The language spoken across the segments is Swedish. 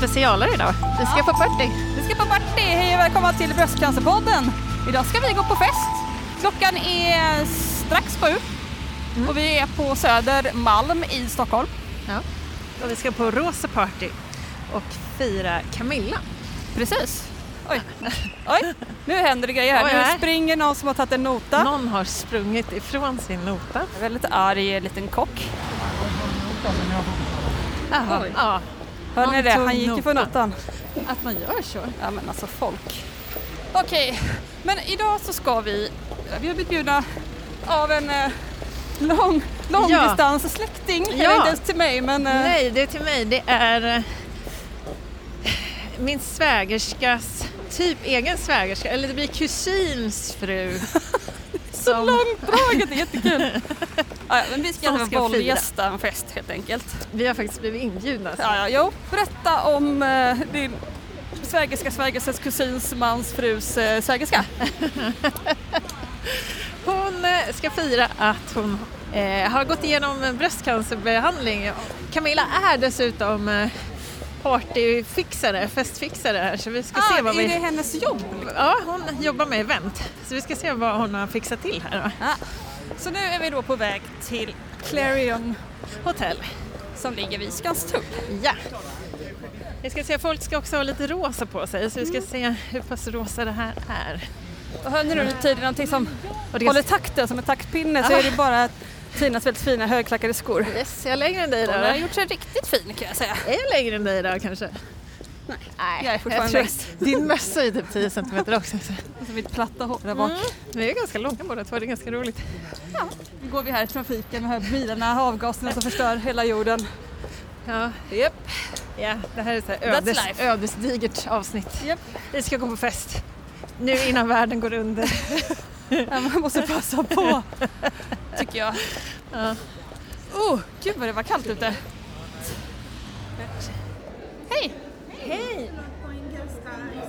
Specialare idag. Vi ska på party. Vi ska på party! Hej och välkomna till Bröstcancerpodden! Idag ska vi gå på fest. Klockan är strax sju och vi är på Södermalm i Stockholm. Ja. Och vi ska på rosa party och fira Camilla. Precis. Oj, oj, nu händer det grejer här. Oj, Nu springer någon som har tagit en nota. Någon har sprungit ifrån sin nota. En väldigt arg liten kock. Jaha. Oj. Ja, Hör ni det? Han gick ju på notan. att man gör så. Ja men alltså folk. Okej, men idag så ska vi, vi har blivit bjudna av en eh, lång, långdistans släkting. Ja. Eller inte ens till mig men eh, Nej, det är till mig. Det är eh, min svägerskas, typ egen svägerska, eller det blir kusins fru. så långdraget, det är jättekul. ja, men vi ska, ska våldgästa en fest helt enkelt. Vi har faktiskt blivit inbjudna. Ja, ja, jo. Berätta om eh, din svägerska, svägerskas kusins mans frus eh, svägerska. Hon eh, ska fira att hon eh, har gått igenom en bröstcancerbehandling. Camilla är dessutom eh, partyfixare, festfixare här så vi ska se vad Ah, är vi... det hennes jobb? Ja, hon jobbar med event så vi ska se vad hon har fixat till här. Då. Ja. Så nu är vi då på väg till Clarion Hotell. som ligger vid Skanstull. Ja. Vi ska se, folk ska också ha lite rosa på sig så vi ska se hur pass rosa det här är. Och hör ni nu tydligen någonting som håller takten som en taktpinne så Ah. är det bara Tinas väldigt fina högklackade skor. Yes, jag är längre än dig Hon då. har gjort sig riktigt fin kan jag säga. Är jag längre än dig då kanske? Nej, Nej, jag är fortfarande tror- längst. Din mössa är typ 10 centimeter också. Så. Alltså mitt platta hår där bak. Mm. Vi är ganska långa båda två, det är ganska roligt. Nu går vi här i trafiken med bilarna, avgaserna som förstör hela jorden. Ja, Japp. ja det här är så här ödes, ödesdigert avsnitt. Japp. Vi ska gå på fest. Nu innan världen går under. Man måste passa på, tycker jag. Ja. Oh, gud vad det var kallt ute. Hej! Hej!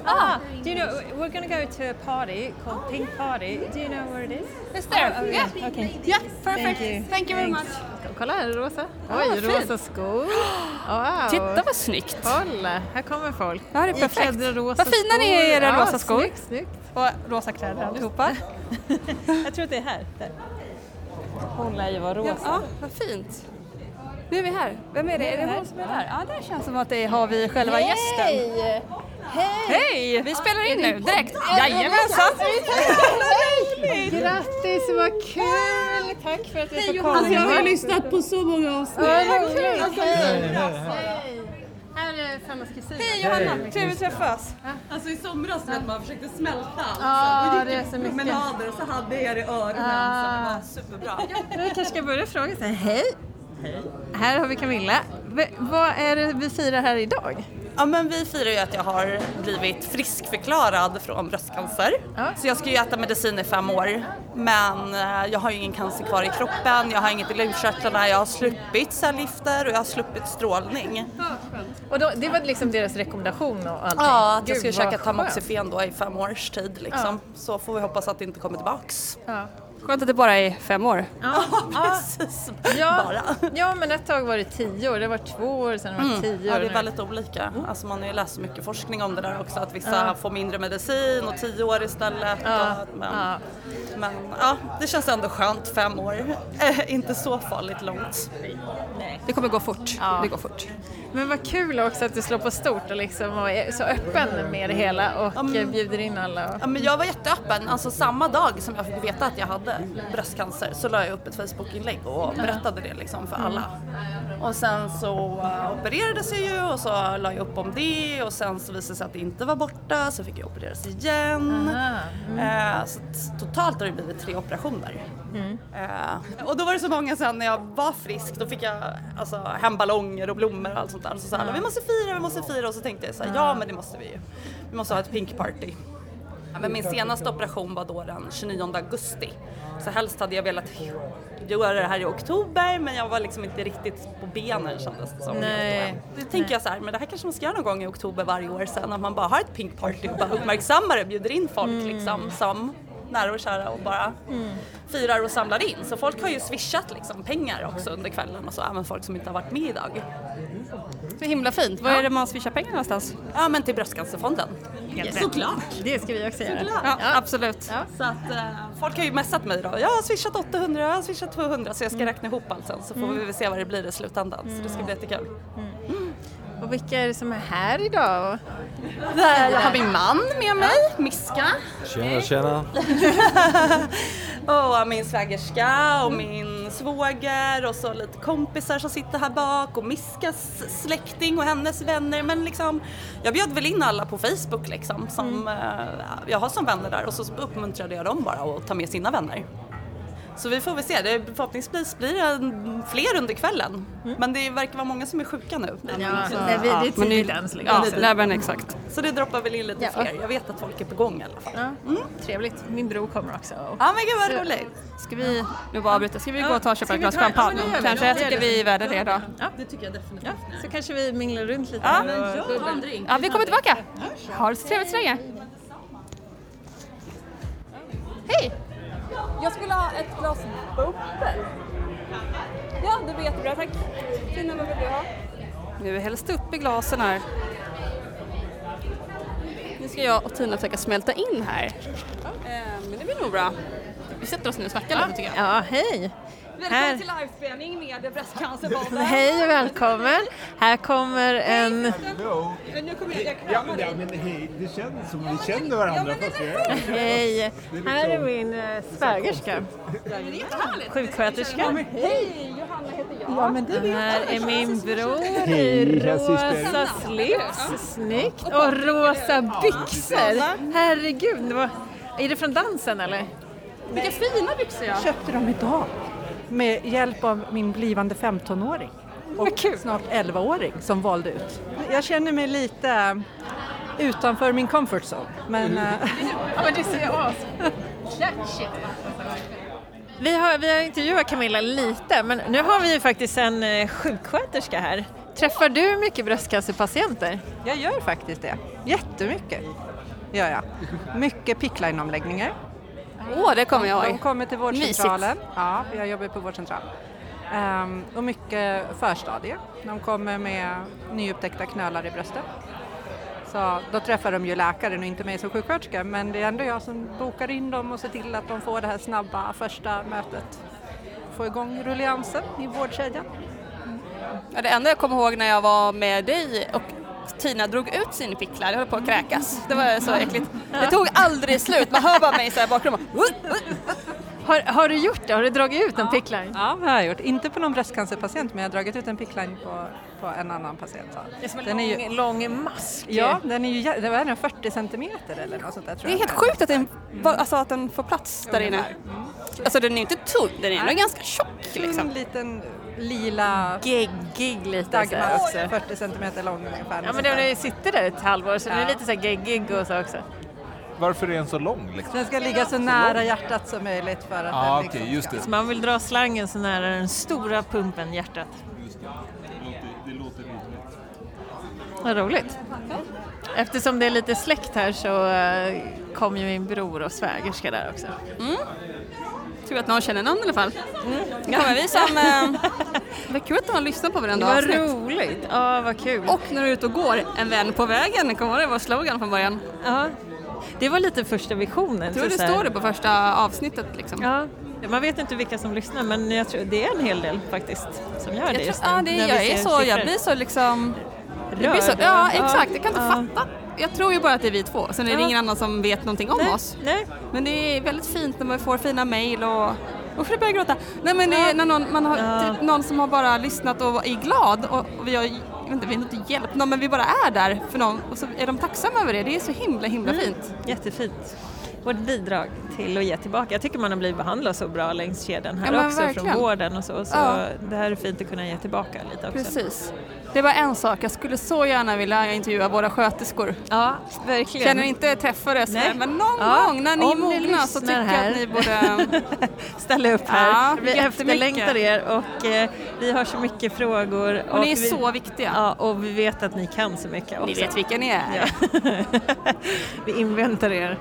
Ah, do you know, we're gonna go to a party called Pink Party. Do you know where it is? It's there. Oh, oh, yeah. yeah, okay. Yeah, perfect. Thank you. Thank you very much. Kolla här, rosa. Ah, Oj, fint. rosa skor. Wow. Titta vad snyggt. Kolla, här kommer folk. Ja, det är perfekt. Vad fina ni är i era Ja, rosa skor. Snyggt, snyggt. Och rosa kläder allihopa. Jag tror att det är här. Där. Hon lär ju vara rosa. Ja, ja, vad fint. Nu är vi här. Vem är det? Är det här. hon som är där? Ja, det känns som att det har vi själva gästen. Hej! Hej! Vi spelar in nu direkt. Jajamensan! Grattis, vad kul! Tack för att vi får komma. Alltså jag har lyssnat på så många avsnitt. Roligt! Hej! Här är Femmas kusin. Hej Johanna, trevligt att träffas. Alltså i somras vet man försökte smälta allt. Ja, så. Och det gick är så i mycket. promenader och så hade jag er i öronen. Ah. Så det var superbra. Vi kanske ska börja fråga sig. Hej! Här har vi Camilla. V- vad är det vi firar här idag? Ja men vi firar ju att jag har blivit friskförklarad från bröstcancer. Ja. Så jag ska ju äta medicin i fem år. Men eh, jag har ju ingen cancer kvar i kroppen, jag har inget i lymfkörtlarna, jag har sluppit cellgifter och jag har sluppit strålning. Och då, det var liksom deras rekommendation och allting? Ja, att jag ska käka tamoxifen då i fem års tid liksom. Så får vi hoppas att det inte kommer tillbaks. Skönt att det bara är fem år. Ja. Precis, Ja. bara. ja, men ett tag var det tio år, det var två år sedan det var tio år. Mm. Ja, det är nu. väldigt olika. Alltså man har ju läst så mycket forskning om det där också, att vissa Ja. får mindre medicin och tio år istället. Ja. Och, men, Ja. men ja, det känns ändå skönt, fem år. Eh, inte så farligt långt. Det kommer gå fort. Ja. Det går fort. Men vad kul också att du slår på stort och, liksom, och är så öppen med det hela och Ja, men- bjuder in alla. Och... Ja, men jag var jätteöppen, alltså samma dag som jag fick veta att jag hade bröstcancer så la jag upp ett Facebookinlägg och berättade det liksom för alla. Och sen så uh, opererades jag ju och så la jag upp om det och sen så visade det sig att det inte var borta så fick jag opereras igen. Aha. Eh, så totalt har det blivit tre operationer. Eh, och då var det så många sen när jag var frisk, då fick jag alltså, hem ballonger och blommor och allt sånt där. Så sa alla, vi måste fira, vi måste fira och så tänkte jag så här, ja men det måste vi ju. Vi måste ha ett pink party. Men min senaste operation var då den 29 augusti. Så helst hade jag velat göra det här i oktober men jag var liksom inte riktigt på benen kändes det som. Nej. Då tänker jag så här, men det här kanske man ska göra någon gång i oktober varje år sen att man bara har ett pink party och bara uppmärksammar det, bjuder in folk liksom som nära och kära och bara firar och samlar in. Så folk har ju swishat liksom pengar också under kvällen och så, även folk som inte har varit med idag. Så himla fint. Var är det man swishar pengar någonstans? Ja men till Bröstcancerfonden. Såklart! Det ska vi också göra. Ja, absolut. Så att eh, folk har ju messat mig då. Jag har swishat 800, jag har swishat 200 så jag ska räkna ihop allt sen så får vi väl se vad det blir i slutändan. Så det ska bli jättekul. Och vilka är det som är här idag? Där jag har min man med mig, Miska. Tjena, tjena. Och min svägerska och min svåger och så lite kompisar som sitter här bak och Miskas släkting och hennes vänner. Men liksom, jag bjöd väl in alla på Facebook liksom som eh, jag har som vänner där och så uppmuntrade jag dem bara att ta med sina vänner. Så vi får väl se, det förhoppningsvis blir det fler under kvällen. Men det verkar vara många som är sjuka nu. Ja, nej, vi, det är Men tidigt än så länge. Ja, nej, men exakt. Så det droppar väl in lite Ja. fler. Jag vet att folk är på gång i alla fall. Ja, Trevligt. Min bror kommer också. Ja men gud vad roligt. Ska vi, nu bara avbryta, ska vi gå och ta och köpa Ska ett glas ja, champagne? Kanske, Ja, jag tycker vi är värda det då. Det tycker jag definitivt. Ja, så kanske vi minglar runt lite. Ja. Ja, vi kommer tillbaka. Ha det så trevligt så länge. Hej! Jag skulle ha ett glas bubbel. Ja, det blir jättebra, tack. Tina, vad vill du ha? Nu hälls det upp i glasen här. Nu ska jag och Tina försöka smälta in här. Eh, Men det blir nog bra. Vi sätter oss ner och snackar lite tycker jag. Ja, hej! Här. Välkommen till livespelning med Bröstcancerpodden. Hej och välkommen! Här kommer en... Nu kommer jag, jag Ja, kramar men, dig. ja, men hej, det känns som vi känner varandra är Hej! Här är min eh, svägerska. Sjuksköterska. Hej, Johanna heter jag. Ja, men det här är min bror i Hej, här rosa slips. Snyggt! Och rosa byxor. Herregud, det var... är det från dansen eller? Vilka fina byxor jag köpte dem idag med hjälp av min blivande 15-åring och snart 11-åring som valde ut. Jag känner mig lite utanför min comfort zone men eh, Ja, men det ser as... Vi har, vi har intervjuat Camilla lite, men nu har vi ju faktiskt en eh, sjuksköterska här. Träffar du mycket bröstcancerpatienter? jag gör faktiskt det. Jättemycket gör jag. Mycket pickline-omläggningar. Åh, det kommer jag De ihåg. kommer till vårdcentralen. Ja, jag jobbar på vårdcentral. Ehm, och mycket förstadie. De kommer med nyupptäckta knölar i bröstet. Så då träffar de ju läkaren och inte mig som sjuksköterska men det är ändå jag som bokar in dem och ser till att de får det här snabba första mötet. Få igång rulliansen i vårdkedjan. Ja, det enda jag kommer ihåg när jag var med dig och Tina drog ut sin picklar, jag höll på att kräkas. Det var så äckligt. Det tog aldrig slut, man hör bara mig så här bakgrunden. Har, har du gjort det? Har du dragit ut en pickline? Ja, det har jag gjort. Inte på någon bröstcancerpatient men jag har dragit ut en pickline på, på en annan patient. Så. Det är som en Den är lång, ju- lång mask. Ja, den är ju jä- det var den 40 centimeter eller något sånt där tror Det är jag. helt sjukt att den, alltså, att den får plats där inne. Alltså den är ju inte tunn, den är ändå ganska tjock liksom. liten lila Geggig lite så här dagmask, också. 40 centimeter lång ungefär. Ja men den har ju suttit där ett halvår så den är lite så här geggig och så också. Varför är den så lång? Liksom? Den ska ligga så nära hjärtat som möjligt för att Ja, den okej, liksom just ska... det. Så man vill dra slangen så nära den stora pumpen, hjärtat. Det låter rimligt. Vad roligt. Eftersom det är lite släkt här så eh, kom ju min bror och svägerska där också. Tur att någon känner någon i alla fall. Nu kommer vi som... Eh, vad kul att de har lyssnat på varandra Vad avsnitt. roligt! Ja, vad kul. Och när du är ute och går, en vän på vägen, kommer det vara slogan från början. ja, det var lite första visionen. Jag tror det står det på första avsnittet liksom. Ja, man vet inte vilka som lyssnar men jag tror det är en hel del faktiskt som gör det Jag, tror, just nu. ja, det, jag är så, jag blir så liksom... Så, Rörd ja, exakt, jag kan inte ja. fatta. Jag tror ju bara att det är vi två, sen är det Ja. ingen annan som vet någonting om Nej, oss. nej. Men det är väldigt fint när man får fina mejl och... Usch, jag börjar gråta. Nej men är när någon, man har Ja. typ någon som har bara lyssnat och är glad och, och vi har, inte, vi har inte hjälpt någon men vi bara är där för någon och så är de tacksamma över det. Det är så himla himla Mm. fint. Jättefint. Vårt bidrag till att ge tillbaka. Jag tycker man har blivit behandlad så bra längs kedjan här Ja, också från verkligen. vården och så. Så Ja. det här är fint att kunna ge tillbaka lite också. Precis. Det bara en sak, jag skulle så gärna vilja intervjua våra sköterskor. Ja, verkligen. Känner inte träffa det sådär, Nej. men någon Ja, gång när ni är mogna så tycker jag här. att ni borde... ställa upp här. Ja, vi efterlängtar er och eh, vi har så mycket frågor. Och ni är vi, så viktiga. Ja, och vi vet att ni kan så mycket också. Ni vet vilka ni är. Vi inväntar er.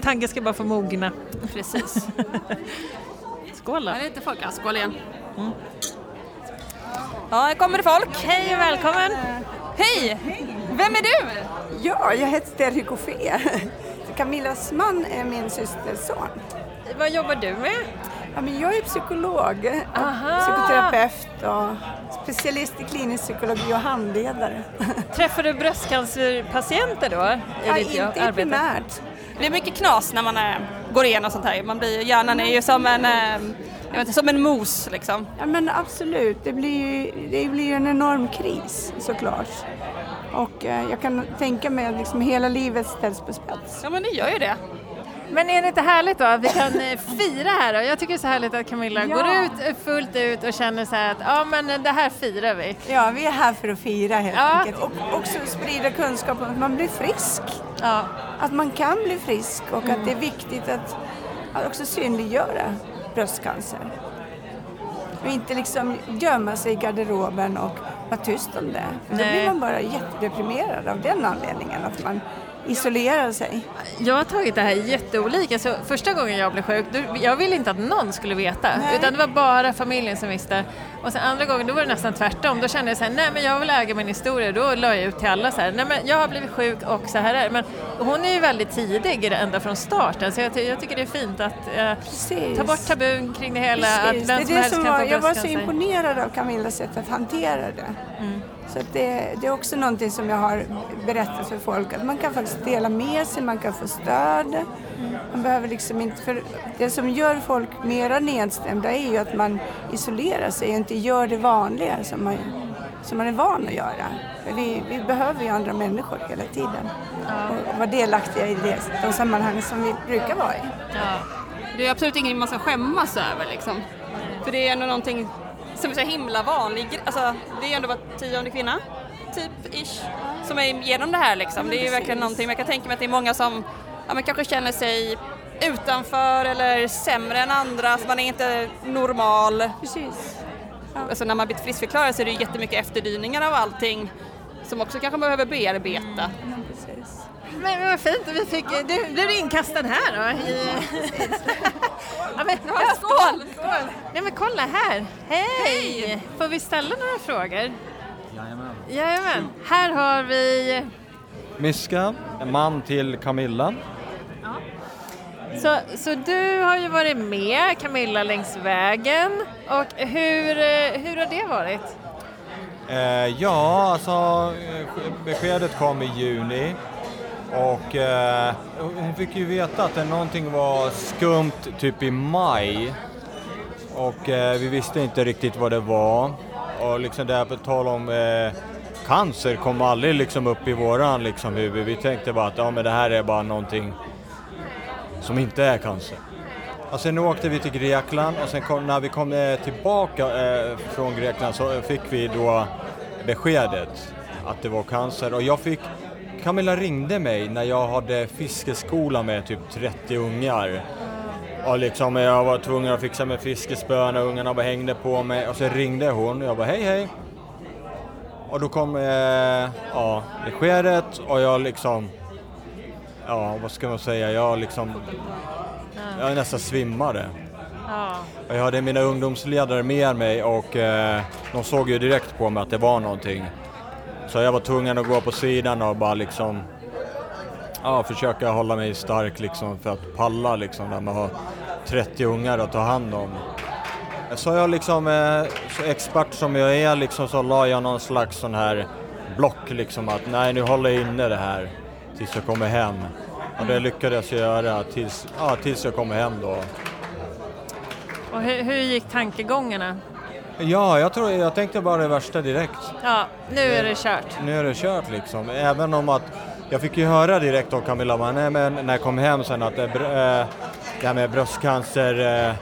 Tanken ska bara få mogna. Precis. Skål då! Här är lite folk. Ja, skål igen. Ja, här kommer det folk. Hej och välkommen! Hej! Vem är du? Ja, jag heter Terry Goffé. Camillas man är min systers son. Vad jobbar du med? Ja, men jag är psykolog, Aha. psykoterapeut och specialist i klinisk psykologi och handledare. Träffar du bröstcancerpatienter då? I Ja, ditt inte arbete? primärt. Det är mycket knas när man eh, går igenom sånt här. Man blir, hjärnan är ju som en, eh, jag vet inte, som en mos liksom. Ja, men absolut, det blir ju det blir en enorm kris såklart. Och eh, jag kan tänka mig att liksom hela livet ställs på spets. Ja men det gör ju det. Men är det inte härligt då att vi kan eh, fira här då? Jag tycker det är så härligt att Camilla Ja. går ut eh, fullt ut och känner så här att ja men det här firar vi. Ja, vi är här för att fira helt Ja. enkelt. Och också sprida kunskap om att man blir frisk. Ja. Att man kan bli frisk och att det är viktigt att, att också synliggöra bröstcancer. Och inte liksom gömma sig i garderoben och vara tyst om det. För då blir man bara jättedeprimerad av den anledningen, att man isolerar sig. Jag har tagit det här jätteolika. Så första gången jag blev sjuk, då, jag ville inte att någon skulle veta. Nej. Utan det var bara familjen som visste. Och sen andra gången, då var det nästan tvärtom. Då kände jag så här, nej men jag vill äga min historia. Då la jag ut till alla så här, nej men jag har blivit sjuk och så här är det. Men hon är ju väldigt tidig ända från starten. Så jag, ty- jag tycker det är fint att eh, ta bort tabun kring det hela. Precis. Att vem det är som det helst som kan var, få jag var så imponerad av Camillas sätt att hantera det. Mm. Så att det, det är också någonting som jag har berättat för folk, att man kan faktiskt dela med sig, man kan få stöd. Man behöver liksom inte, för det som gör folk mera nedstämda är ju att man isolerar sig och inte gör det vanliga som man, som man är van att göra. För vi, vi behöver ju andra människor hela tiden och vara delaktiga i det, de sammanhang som vi brukar vara i. Ja. Det är absolut ingenting man ska skämmas över liksom. För det är ändå någonting som är så himla vanlig, alltså det är ändå var tionde kvinna, typ ish, som är igenom det här liksom. Det är ju verkligen någonting, men jag kan tänka mig att det är många som ja, men kanske känner sig utanför eller sämre än andra, så man är inte normal. Precis. Alltså när man blir friskförklarad så är det ju jättemycket efterdyningar av allting som också kanske behöver bearbeta. Precis. Men vad fint, vi fick, du blev inkastad här då. I... ja, men, ja! Nej men kolla här, hej! Får vi ställa några frågor? Jajamän. Jajamän, här har vi, Miska, man till Camilla. så, så du har ju varit med Camilla längs vägen och hur, eh, hur har det varit? Eh, ja, alltså eh, beskedet kom i juni och eh, hon fick ju veta att det någonting var skumt typ i maj och eh, vi visste inte riktigt vad det var och liksom det här på tal om eh, cancer kom aldrig liksom upp i våran liksom huvud. Vi tänkte bara att ja, men det här är bara någonting som inte är cancer. Och sen åkte vi till Grekland och sen kom, när vi kom eh, tillbaka eh, från Grekland så fick vi då beskedet att det var cancer och jag fick Camilla ringde mig när jag hade fiskeskola med typ 30 ungar. Och liksom jag var tvungen att fixa med fiskespön och ungarna bara hängde på mig och så ringde hon och jag bara hej hej. Och då kom eh, ja, beskedet och jag liksom, ja vad ska man säga, jag liksom, jag nästan svimmade. Ja. Och Jag hade mina ungdomsledare med mig och eh, de såg ju direkt på mig att det var någonting. Så jag var tvungen att gå på sidan och bara liksom ja, försöka hålla mig stark liksom för att palla liksom när man har 30 ungar att ta hand om. Så jag liksom, eh, så expert som jag är liksom så la jag någon slags sån här block liksom att nej nu håller jag inne det här tills jag kommer hem. Och det lyckades jag göra tills, ja, tills jag kommer hem då. Och hur, hur gick tankegångarna? Ja, jag tror, jag tänkte bara det värsta direkt. Ja, nu är det kört. Nu är det kört liksom. Även om att jag fick ju höra direkt av Camilla, men när jag kom hem sen att det, br- eh, det här med bröstcancer, eh,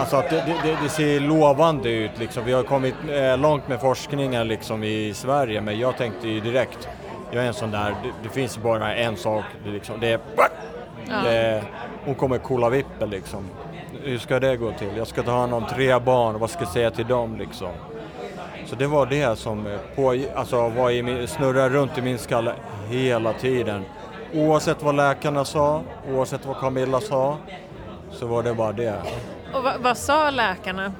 alltså att det, det, det- ser lovande ut liksom. Vi har kommit eh, långt med forskningen liksom i Sverige, men jag tänkte ju direkt, jag är en sån där, det, finns bara en sak, det, liksom, det är är- hon kommer kolla vippen liksom. Hur ska det gå till? Jag ska ta hand om tre barn, vad ska jag säga till dem liksom? Så det var det som eh, på, alltså, var i min, snurrade runt i min skalle hela tiden. oavsett vad läkarna sa, oavsett vad Camilla sa, så var det bara det. Och vad, vad sa läkarna?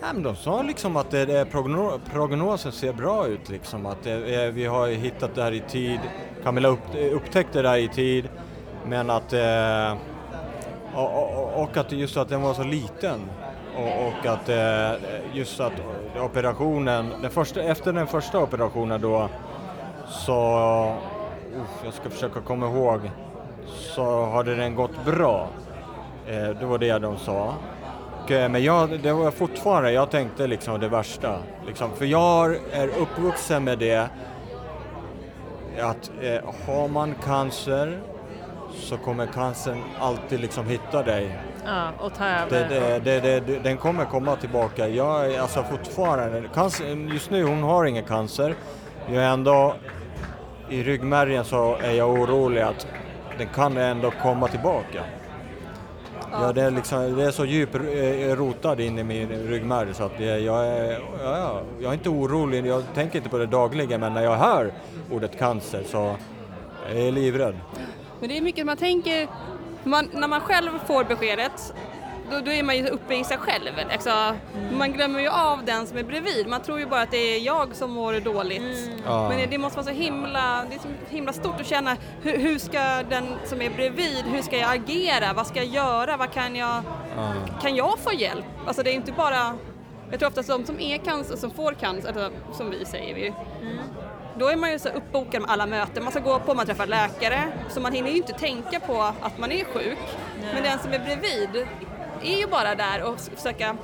Ja, men de sa liksom att det, det, progno, prognosen ser bra ut, liksom. att det, vi har hittat det här i tid. Camilla upp, upptäckte det här i tid, men att eh, och, och, och att just att den var så liten och, och att eh, just att operationen, den första, efter den första operationen då så, uh, jag ska försöka komma ihåg, så hade den gått bra. Eh, det var det de sa. Och, eh, men jag, det var fortfarande, jag tänkte liksom det värsta. Liksom, för jag är uppvuxen med det att eh, har man cancer så kommer cancern alltid liksom hitta dig. Ja, och ta över. Det, det, det, den kommer komma tillbaka. Jag är alltså fortfarande, cancer, just nu hon har ingen cancer. Jag är ändå, i ryggmärgen så är jag orolig att den kan ändå komma tillbaka. Ja, det, är liksom, det är så djupt eh, rotad in i min ryggmärg så att jag, är, ja, jag är inte orolig, jag tänker inte på det dagligen men när jag hör ordet cancer så är jag livrädd. Men det är mycket man tänker, man, när man själv får beskedet då, då är man ju uppe i sig själv. Alltså, Man glömmer ju av den som är bredvid. Man tror ju bara att det är jag som mår dåligt. Ja. Men det, måste vara så himla, det är så himla stort att känna hur, hur ska den som är bredvid, hur ska jag agera? Vad ska jag göra? Vad kan jag, kan jag få hjälp? Alltså det är inte bara, jag tror oftast de som är cancer, som får cancer, alltså, som vi säger vi, då är man ju så uppbokad med alla möten man ska gå på, man träffar läkare, så man hinner ju inte tänka på att man är sjuk. Men den som är bredvid är ju bara där och försöka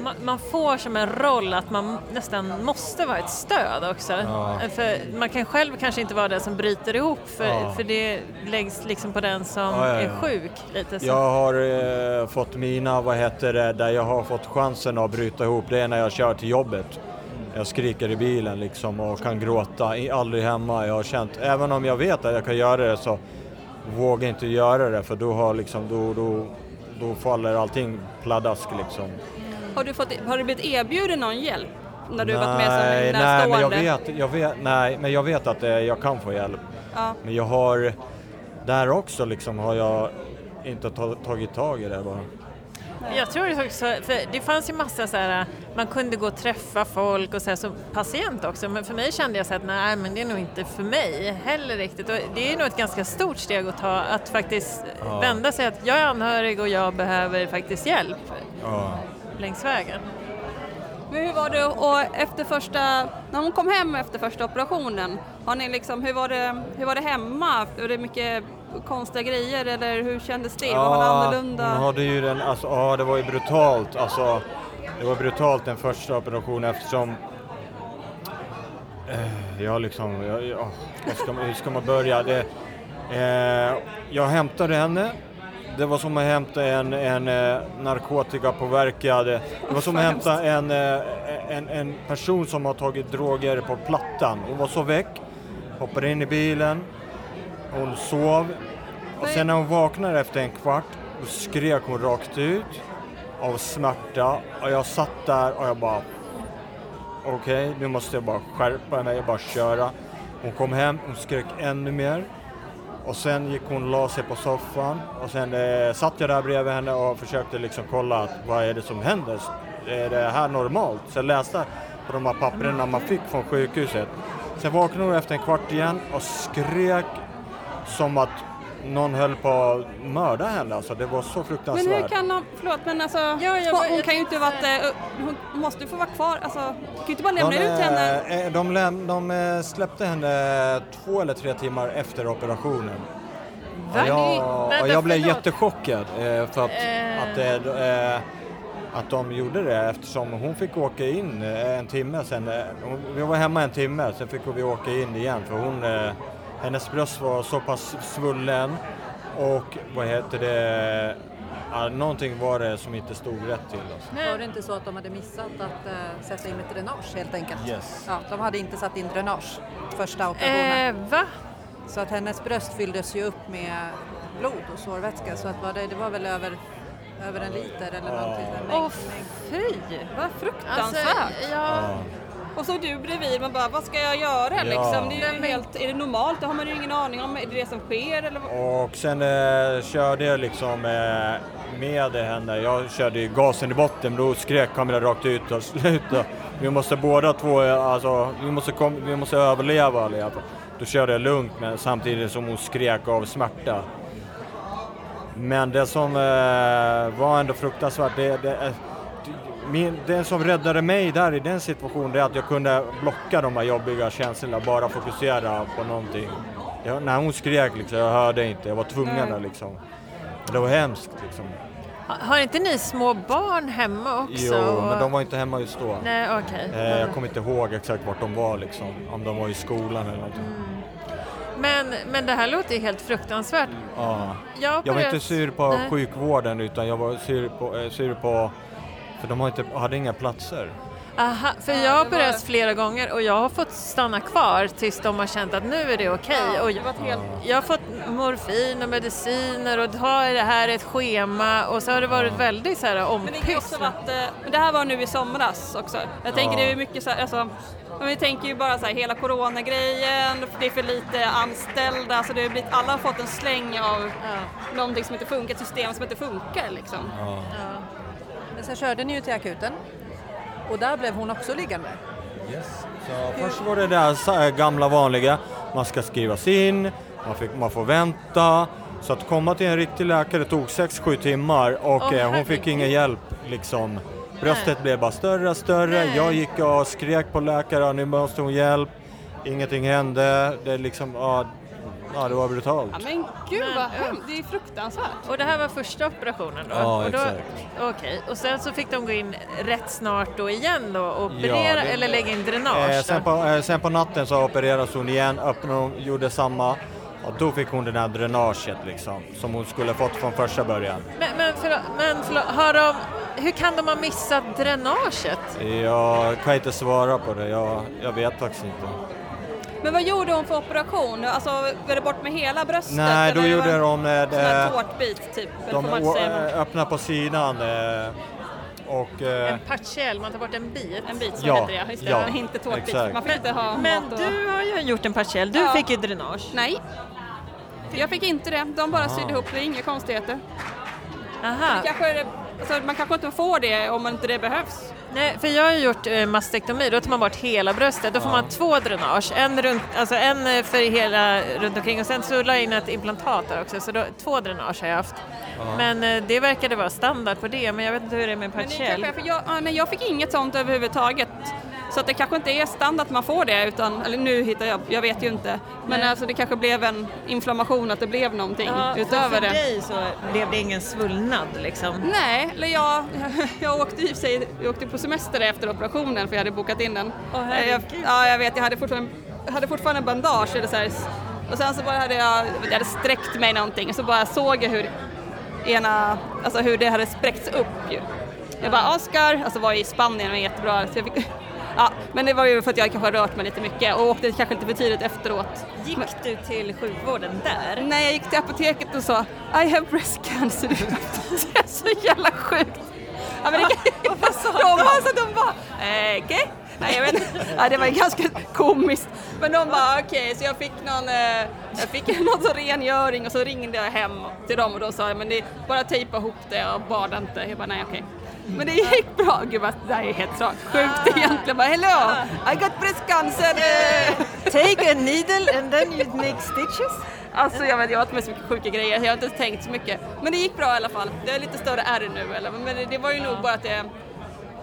Man, man får som en roll att man nästan måste vara ett stöd också. Ja. För man kan själv kanske inte vara den som bryter ihop för, Ja. för det läggs liksom på den som Ja, ja, är sjuk. Lite så. Jag har eh, fått mina, vad heter det, där jag har fått chansen att bryta ihop, det är när jag kör till jobbet. Jag skriker i bilen liksom och kan gråta, I- aldrig hemma. Jag har känt, även om jag vet att jag kan göra det så vågar inte göra det för då, har liksom, då, då, då faller allting pladask liksom. Har du, fått, har du blivit erbjuden någon hjälp när du varit med som nej, men jag vet, jag vet, nej, men jag vet att eh, jag kan få hjälp. Ja. Men jag har, där också liksom har jag inte ta, tagit tag i det bara. Jag tror det också, för det fanns ju massa så här, man kunde gå och träffa folk och så här, som patient också, men för mig kände jag så att nej men det är nog inte för mig heller riktigt. Och det är nog ett ganska stort steg att ta, att faktiskt Ja. vända sig att jag är anhörig och jag behöver faktiskt hjälp Ja. längs vägen. Men hur var det och efter första, när hon kom hem efter första operationen, har ni liksom, hur, var det, hur var det hemma? Var det mycket konstiga grejer eller hur kändes det? var hon annorlunda? Hon hade ju den, alltså, ja det var ju brutalt, alltså det var brutalt den första operationen eftersom eh, jag liksom, jag, jag, vad ska man, hur ska man börja? Det, eh, jag hämtade henne, det var som att hämta en, en eh, narkotikapåverkad, det var som att hämta en, eh, en, en person som har tagit droger på plattan. Hon var så väck, hoppade in i bilen, hon sov och sen när hon vaknade efter en kvart då skrek hon rakt ut av smärta och jag satt där och jag bara okej, nu måste jag bara skärpa mig jag bara köra. Hon kom hem, hon skrek ännu mer och sen gick hon och la sig på soffan och sen eh, satt jag där bredvid henne och försökte liksom kolla att, vad är det som händer? Är det här normalt? Så jag läste på de här papperna man fick från sjukhuset. Sen vaknade hon efter en kvart igen och skrek som att någon höll på att mörda henne. Alltså, det var så Men fruktansvärt. hur kan de, förlåt men alltså, Ja, jag hon, hon jag kan ju inte tänkte varit, eh, hon måste ju få vara kvar, alltså, kan ju inte bara lämna de, ut henne. eh, De, läm, de eh, släppte henne två eller tre timmar efter operationen. Va? Och jag, jag blev jättechockad eh, för att, Eh. att, eh, eh, att de gjorde det eftersom hon fick åka in eh, en timme sen. eh, hon- Vi var hemma en timme, sen fick vi åka in igen för hon, eh, hennes bröst var så pass svullen och vad heter det, ja, någonting var det som inte stod rätt till. Alltså. Var det inte så att de hade missat att eh, sätta in ett dränage helt enkelt? Yes. Ja, de hade inte satt in dränage första operationen. Eh, va? Så att hennes bröst fylldes ju upp med blod och sårvätska så att var det, det var väl över, över en liter eller någonting. Åh mängd. fy! Vad fruktansvärt. Alltså, ja, Och så du bredvid, man bara vad ska jag göra Ja. liksom? Det är, ju helt, är det normalt? Det har man ju ingen aning om. Är det det som sker eller? vad? Och sen eh, körde jag liksom eh, med henne, jag körde ju gasen i botten, då skrek kameran rakt ut och sluta. Vi måste båda två, alltså, vi måste, kom, vi måste överleva allihopa. Då körde jag lugnt men samtidigt som hon skrek av smärta. Men det som eh, var ändå fruktansvärt, det, det, min, det som räddade mig där i den situationen är att jag kunde blocka de här jobbiga känslorna, bara fokusera på någonting. Jag, när hon skrek liksom, jag hörde inte, jag var tvungen att liksom. Det var hemskt liksom. Ha- Har inte ni små barn hemma också? Jo, Och- men de var inte hemma just då. Nej, okej. Eh, jag kommer inte ihåg exakt vart de var liksom, om de var i skolan eller någonting. Men, men det här låter ju helt fruktansvärt. Ja. Jag Jag var inte sur på Nej. sjukvården utan jag var sur på, eh, sur på för de har inte, hade inga platser. Aha, för jag har opererats flera gånger och jag har fått stanna kvar tills de har känt att nu är det okej. Ja, och helt- Jag har fått morfin och mediciner och har det här ett schema och så har det varit väldigt så här ompysslat. varit, eh, men det här var nu i somras också. Jag tänker Ja. det är mycket så här, alltså, men vi tänker ju bara så här hela coronagrejen, det är för lite anställda så det har blivit, alla har fått en släng av någonting som inte funkar, ett system som inte funkar liksom. Men sen körde ni ju till akuten och där blev hon också liggande. Så först var det där sa- gamla vanliga, man ska skrivas in, man, fick, man får vänta. Så att komma till en riktig läkare tog 6-7 timmar och eh, hon fick ingen hjälp liksom. Bröstet blev bara större och större, Nej. jag gick och skrek på läkaren, nu måste hon hjälp. Ingenting hände, det liksom, ja, ja det var brutalt. Ja, men gud vad hemskt, det är fruktansvärt. Och det här var första operationen då? Ja, och då, exakt. Okej, och sen så fick de gå in rätt snart då igen då och operera det- eller lägga in dränage? Eh, sen, på, eh, sen på natten så opererades hon igen, öppnade hon, gjorde samma och då fick hon det där dränaget liksom, som hon skulle fått från första början. Men, men, förlåt, men förlåt, har de, hur kan de ha missat dränaget? Jag kan inte svara på det, jag, jag vet faktiskt inte. Men vad gjorde hon för operation? Alltså var det bort med hela bröstet? Nej, då eller gjorde de eh, Sån här det, tårtbit typ, de eh, öppnade på sidan eh, och... eh, En partiell, man tar bort en bit? En bit, så Ja, heter det. Just det, ja, inte tårtbit. exakt. Man får inte ha Men och... du har ju gjort en partiell, du Ja. fick ju dränage. Nej, jag fick inte det. De bara Aha. sydde ihop det, inga konstigheter. Aha. Det kanske är det, alltså, man kanske inte får det om inte det behövs. Nej, för jag har gjort eh, mastektomi, då tar man bort hela bröstet. Då får Ja. man två dränage, en, runt, alltså en eh, för hela runt omkring och sen så la jag in ett implantat där också, så då, två dränage har jag haft. Ja. Men eh, det verkade vara standard på det, men jag vet inte hur det är med Men det partiell. kanske, är för jag, ja, nej, jag fick inget sånt överhuvudtaget. Så att det kanske inte är standard att man får det, utan, eller nu hittar jag, jag vet ju inte. Men Nej. alltså det kanske blev en inflammation, att det blev någonting Ja, utöver för det. dig så blev det ingen svullnad liksom? Nej, eller jag, jag åkte i för sig jag åkte på semester efter operationen för jag hade bokat in den. Åh, jag, ja, jag vet, jag hade fortfarande, hade fortfarande bandage. Eller så här, och sen så bara hade jag, jag hade sträckt mig någonting och så bara såg jag hur ena, alltså hur det hade spräckts upp ju. Jag bara Oscar, alltså var i Spanien och var jättebra. Så jag fick, ja, men det var ju för att jag kanske har rört mig lite mycket och åkte kanske lite för tidigt efteråt. Gick du till sjukvården där? Nej, jag gick till apoteket och sa I have breast cancer. det är så jävla sjukt. Ja, men det, Vad sa de? De bara, eh, okej. Nej, jag vet inte. Ja, det var ganska komiskt. Men de bara, okej, så jag fick någon, eh, jag fick någon rengöring och så ringde jag hem till dem och då sa jag, men det är bara tejpa ihop det och bada inte. Jag bara, nej okej. Men det gick bra. Gud vad, det här är helt rakt. Sjukt egentligen. Bara, hello, I got breast cancer. Take a needle and then you make stitches? Alltså jag vet, jag har varit med så mycket sjuka grejer, jag har inte tänkt så mycket. Men det gick bra i alla fall. Det är lite större ärr nu eller, men det, var ju nog bara att det,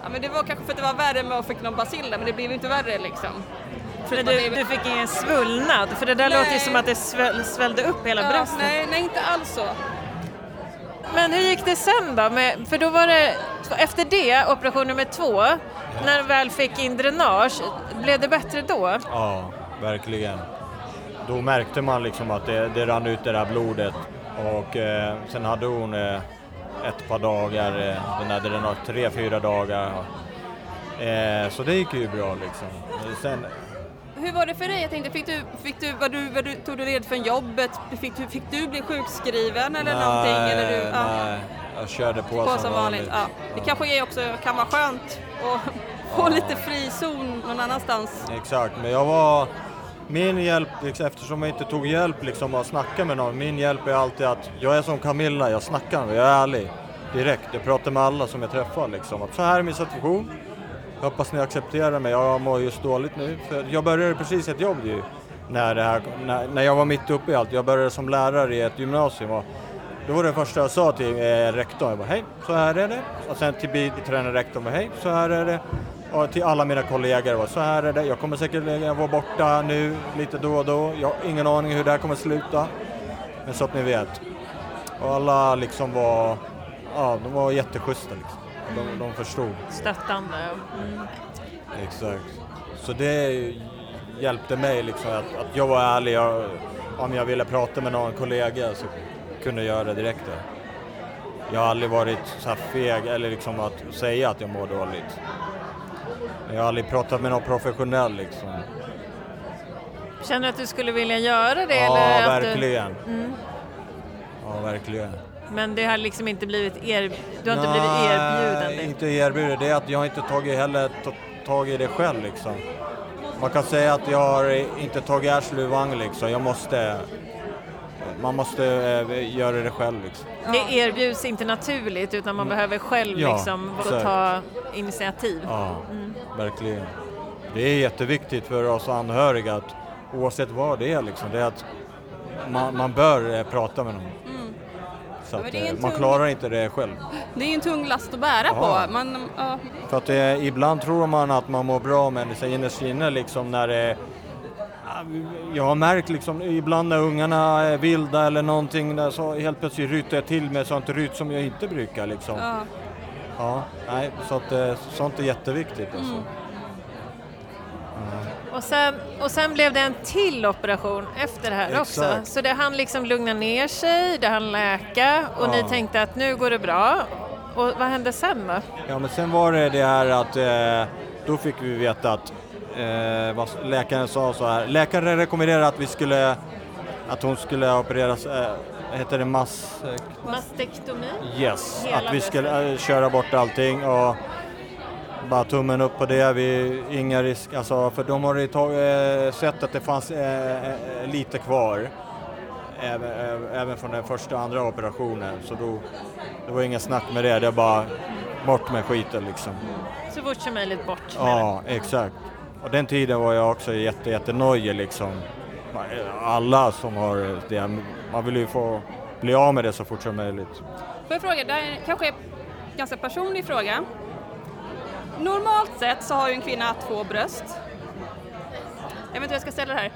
ja men det var kanske för att det var värre med att fick någon basiller, men det blev ju inte värre liksom. Men du, du fick ingen svullnad? För det där Nej. låter ju som att det sväll, svällde upp hela Ja, bröstet. nej, nej, inte alls så. Men hur gick det sen då? Med, för då var det, efter det, operation nummer två, när du väl fick in dränage, blev det bättre då? Ja, verkligen. Då märkte man liksom att det, det rann ut det där blodet och eh, sen hade hon eh, ett par dagar, eh, den hade den tre, fyra dagar. Eh, så det gick ju bra liksom. Sen, Hur var det för dig? Jag tänkte, fick du, fick du, var du, var du, tog du red från jobbet? Fick du, fick du bli sjukskriven eller någonting? Eller du, ja. nej, jag körde på, på som vanligt. Ja. Det kanske är också kan vara skönt att få lite frizon någon annanstans. Exakt, men jag var... Min hjälp, liksom, eftersom jag inte tog hjälp liksom att snacka med någon, min hjälp är alltid att jag är som Camilla, jag snackar jag är ärlig. Direkt, jag pratar med alla som jag träffar liksom. Att så här är min situation, jag hoppas ni accepterar mig, jag mår just dåligt nu. För jag började precis ett jobb ju, när, det här, när, när jag var mitt uppe i allt. Jag började som lärare i ett gymnasium och då var det första jag sa till eh, rektorn, jag bara, hej, så här är det. Och sen till biträdande rektorn, bara, hej, så här är det. Och till alla mina kollegor, så här är det. Jag kommer säkert eh, vara borta nu lite då och då. Jag har ingen aning hur det här kommer sluta. Men så att ni vet. Och alla liksom var, ja, de var jätteschyssta liksom. De, de förstod. Stöttande. Mm. Exakt. Så det hjälpte mig liksom att, att jag var ärlig. Jag, om jag ville prata med någon kollega så kunde jag göra det direkt. Där. Jag har aldrig varit så här feg eller liksom att säga att jag mår dåligt. Jag har aldrig pratat med någon professionell liksom. Känner du att du skulle vilja göra det? Ja, eller att verkligen. Du... Mm. Ja, verkligen. Men det har liksom inte blivit er... du har inte blivit erbjuden det? inte erbjuden. Det är att jag inte tagit heller t- tag i det själv liksom. Man kan säga att jag har inte tagit ur vagn liksom. Jag måste... Man måste eh, göra det själv liksom. Det erbjuds inte naturligt utan man behöver själv Ja, liksom ta initiativ. Ja, Mm. verkligen. Det är jätteviktigt för oss anhöriga att oavsett vad det är liksom, det är att man, man bör eh, prata med någon. Mm. Men att, det eh, en man tung- klarar inte det själv. Det är en tung last att bära Ja. på. Man, ja, För att eh, ibland tror man att man mår bra men så innerst inne liksom när det Ja, jag har märkt liksom ibland när ungarna är vilda eller någonting där så helt plötsligt ryter jag till med sånt ryt som jag inte brukar liksom. ja. Ja, nej, så att eh, sånt är jätteviktigt alltså. Mm. Och sen, och sen blev det en till operation efter det här också. Exakt. Så det hann liksom lugna ner sig, det hann läka och Ja. ni tänkte att nu går det bra. Och vad hände sen då? Ja men sen var det det här att eh, då fick vi veta att eh, vad läkaren sa så här. Läkaren rekommenderade att vi skulle att hon skulle opereras, eh, heter det mass... Mastektomi? yes, Hela att vi skulle eh, köra bort allting och bara tummen upp på det. Vi, inga risk, alltså för de har ju tag, eh, sett att det fanns eh, eh, lite kvar. Även, även från den första och andra operationen så då, det var inga snack med det, det är bara bort med skiten liksom. Så fort som möjligt bort. Ja, exakt. Och den tiden var jag också jätte, jättenojig liksom. Alla som har det, man vill ju få bli av med det så fort som möjligt. Får jag fråga, det här är kanske är en ganska personlig fråga. Normalt sett så har ju en kvinna två bröst. Jag vet inte hur jag ska ställa det här.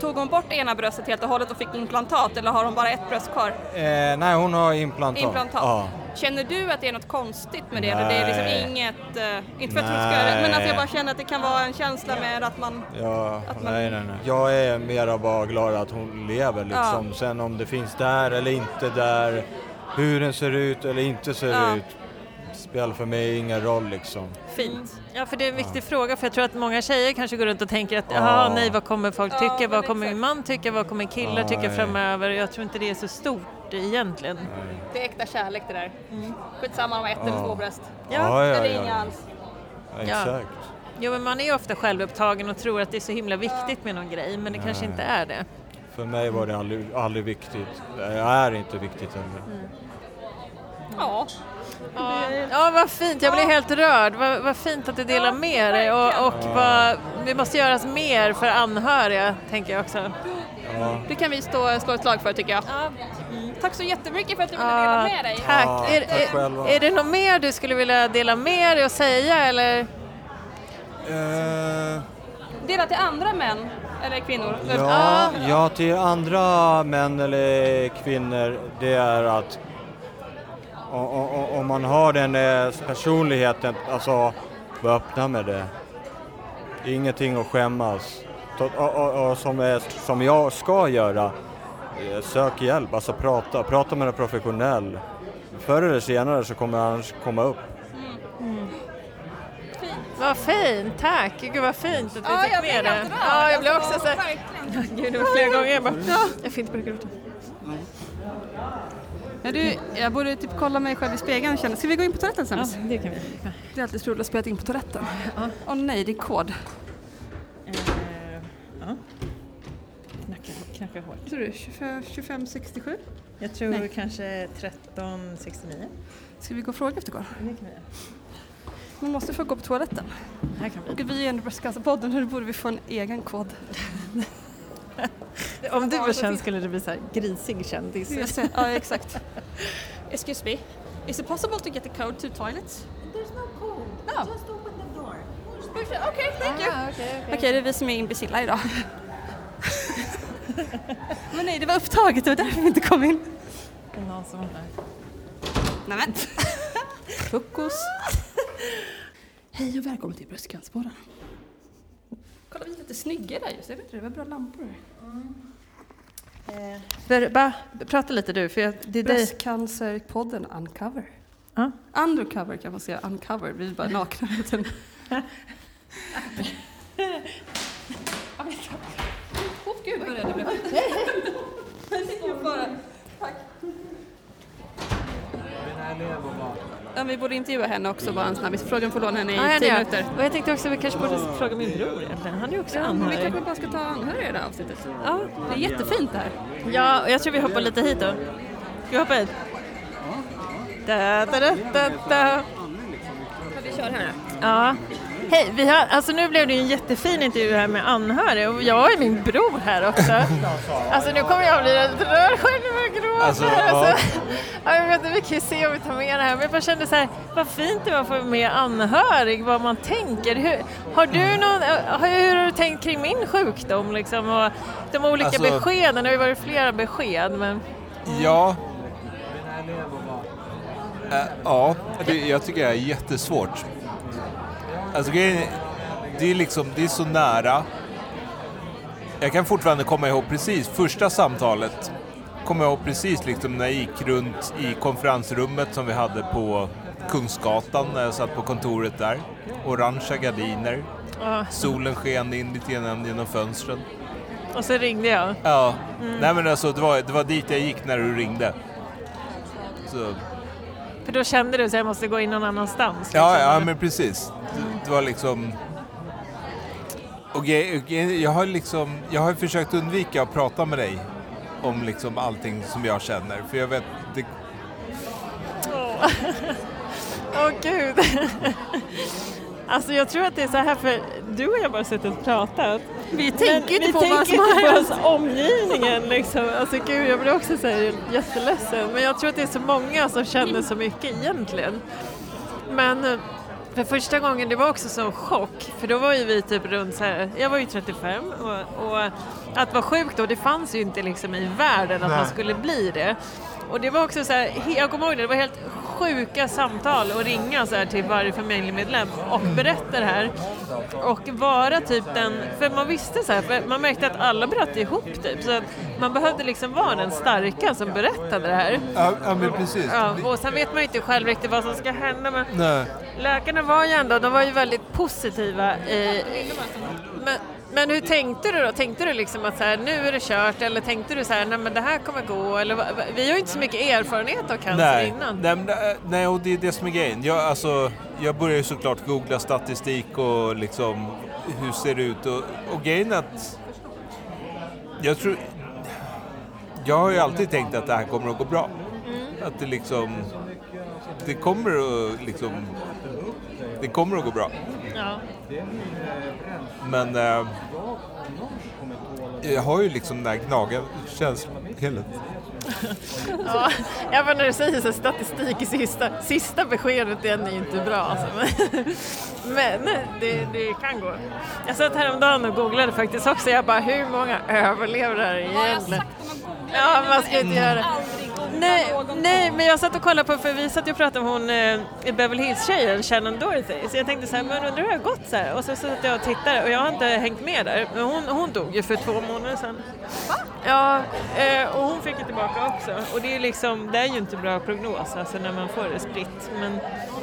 Tog hon bort ena bröstet helt och hållet och fick implantat eller har hon bara ett bröst kvar? Eh, nej, hon har implantat. Implantat. Ja. Känner du att det är något konstigt med det? Eller det är Nej. liksom inget, eh, inte för att jag ska men att jag bara känner att det kan vara en känsla med att man... Ja, Att man- nej, nej, nej. Jag är mera bara glad att hon lever liksom. Sen om det finns där eller inte där, hur den ser ut eller inte ser Ja. ut, spelar för mig ingen roll liksom. Fint. Ja, för det är en viktig fråga för jag tror att många tjejer kanske går runt och tänker att Ja. nej, vad kommer folk Ja, tycka? Vad kommer exakt. min man tycka? Vad kommer killar Ja, tycka nej. framöver? Jag tror inte det är så stort egentligen. Det är äkta kärlek det där. Skitsamma om ett eller två bröst. Ja, ja, ja, Eller ja. inga alls. Exakt. Jo, men man är ju ofta självupptagen och tror att det är så himla viktigt med någon grej, men det kanske inte är det. För mig var det aldrig, aldrig viktigt. Det är inte viktigt heller. Ja. Ja, ja vad fint. Jag blir helt rörd. Vad, vad fint att du delar med dig och, och vad, det måste göras mer för anhöriga, tänker jag också. Ja. Det kan vi stå, slå ett slag för tycker jag. Tack så jättemycket för att du ville dela med dig. Tack. Ja, är, tack är, är det något mer du skulle vilja dela med dig och säga eller? Eh, Dela till andra män eller kvinnor. ja, ja, till andra män eller kvinnor, det är att om man har den personligheten, alltså var öppna med det. Ingenting att skämmas. Och, och, och som, är, som jag ska göra, eh, sök hjälp, alltså prata, prata med en professionell. Förr eller senare så kommer han komma upp. Vad fint, tack! Gud vad fint att vi Ja, fick med det. Ja, jag blev också så här. Gud, det var flera gånger jag bara, jag får inte börja gråta. Ja, du, jag borde typ kolla mig själv i spegeln och känna, ska vi gå in på toaletten Ja, sen? det kan vi. Det är alltid så roligt att spela in på toaletten. Åh nej, det är kod. Eh, ja. Knacka, knacka hårt. Vad tror du? 25, 2567? Jag tror Nej. kanske 1369. Ska vi gå och fråga efter kod? Det kan vi göra. Man måste få gå på toaletten. Här kan vi. Och vi är ändå Bröstcancerpodden, nu borde vi få en egen kod. Om du var känd skulle det bli så här grisig kändis. Ja, exakt. Excuse me, is it possible to get the code to toilets? There's no code. No. Just open the door. Okej, thank you. Ah, okej, okej. Okej, det är vi som är imbecilla idag. Men nej, det var upptaget, det var därför vi inte kom in. Det är någon som här. Nämen. Frukost. Hej och välkommen till Bröstcancerpodden. Kolla, vi är lite snygga där just. Jag vet inte, det var bra lampor. För, ba, prata lite du, för jag, det är dig. Bröstcancerpodden Uncover. Ja. Undercover kan man säga, uncover. Vi är bara nakna. gud vad rädd jag blev. Jag fick ju bara... Tack. Ja, vi borde intervjua henne också bara en snabbis. Frågan får låna henne i Ja, tio minuter. Och jag tänkte också att vi kanske borde fråga min bror egentligen. Han är ju också Ja, men vi anhörig. kanske bara ska ta anhöriga i det här avsnittet. Ja. Det är jättefint det här. ja, och jag tror vi hoppar lite hit då. Ska vi hoppa hit? Da, da, da, da, da. Vi kör här. Ja. Hej, vi har, alltså nu blev det ju en jättefin intervju här med anhöriga och jag har min bror här också. Alltså nu kommer jag bli rörd själv och gråta. Alltså, alltså. Ja, jag vet inte, vi kan ju se om vi tar med det här men jag bara kände så här, vad fint det var att få med anhörig, vad man tänker. Hur, har du någon, har, hur har du tänkt kring min sjukdom liksom och de olika Alltså- beskeden? Det har ju varit flera besked men Ja. Äh, ja, det, jag tycker det är jättesvårt. Alltså grejen är- det är liksom, det är så nära. Jag kan fortfarande komma ihåg precis första samtalet. Kommer jag ihåg precis liksom när jag gick runt i konferensrummet som vi hade på Kungsgatan när jag satt på kontoret där. Orangea gardiner. Ja. Solen sken in lite grann genom fönstren. och så ringde jag. Ja, nej men alltså det var, det var dit jag gick när du ringde. Så, För då kände du att jag måste gå in någon annanstans. ja, liksom, ja men precis. Det, var liksom... Och grej- jag har liksom, jag har försökt undvika att prata med dig om liksom allting som jag känner. För jag vet, det, Åh Åh, gud. Alltså jag tror att det är så här för du och jag bara suttit och pratat. Vi tänker inte vi på vad som har hänt. ens omgivningen liksom. Alltså gud jag blir också så här jätteledsen. Men jag tror att det är så många som känner så mycket egentligen. Men eh, för första gången det var också så chock. För då var ju vi typ runt så här, jag var ju 35 och, och att vara sjuk då det fanns ju inte liksom i världen att man skulle bli det. Och det var också så här, jag kommer ihåg det, det var helt sjuka samtal och ringa så här till varje familjemedlem och berätta det här. Och vara typ den, för man visste så här, man märkte att alla bröt ihop typ. Så att man behövde liksom vara den starka som berättade det här. ja, ja men precis. Ja, och sen vet man ju inte själv riktigt vad som ska hända men Nej. läkarna var ju ändå, de var ju väldigt positiva. I, men, men hur tänkte du då? Tänkte du liksom att så här, nu är det kört eller tänkte du så här, nej men det här kommer gå eller vi har ju inte så mycket erfarenhet av cancer Nej, innan. nej, men, äh, nej, och det är det som är grejen. Jag, alltså, jag börjar ju såklart googla statistik och liksom hur ser det ut och, och grejen är att jag tror jag har ju alltid tänkt att det här kommer att gå bra. Att det liksom det kommer att liksom det kommer att gå bra. Ja. Men eh, jag har ju liksom den här gnagarkänslan hela Ja, även när du säger så statistik i sista, sista beskedet, den är ju inte bra alltså. Men, men det, det kan gå. Jag satt häromdagen och googlade faktiskt också, jag bara hur många överlever det här egentligen? Ja, man ska inte göra det. Nej, nej, men jag satt och kollade på, för vi satt och pratade om hon eh, Beverly Hills-tjejen, Shannon Dorothy, så jag tänkte så här, men undrar hur det har gått så här? Och så satt jag och tittade och jag har inte hängt med där, men hon, hon dog ju för två månader sedan. Ja, eh, och hon fick ju tillbaka också. Och det är liksom, det är ju inte bra prognos alltså när man får det spritt. Men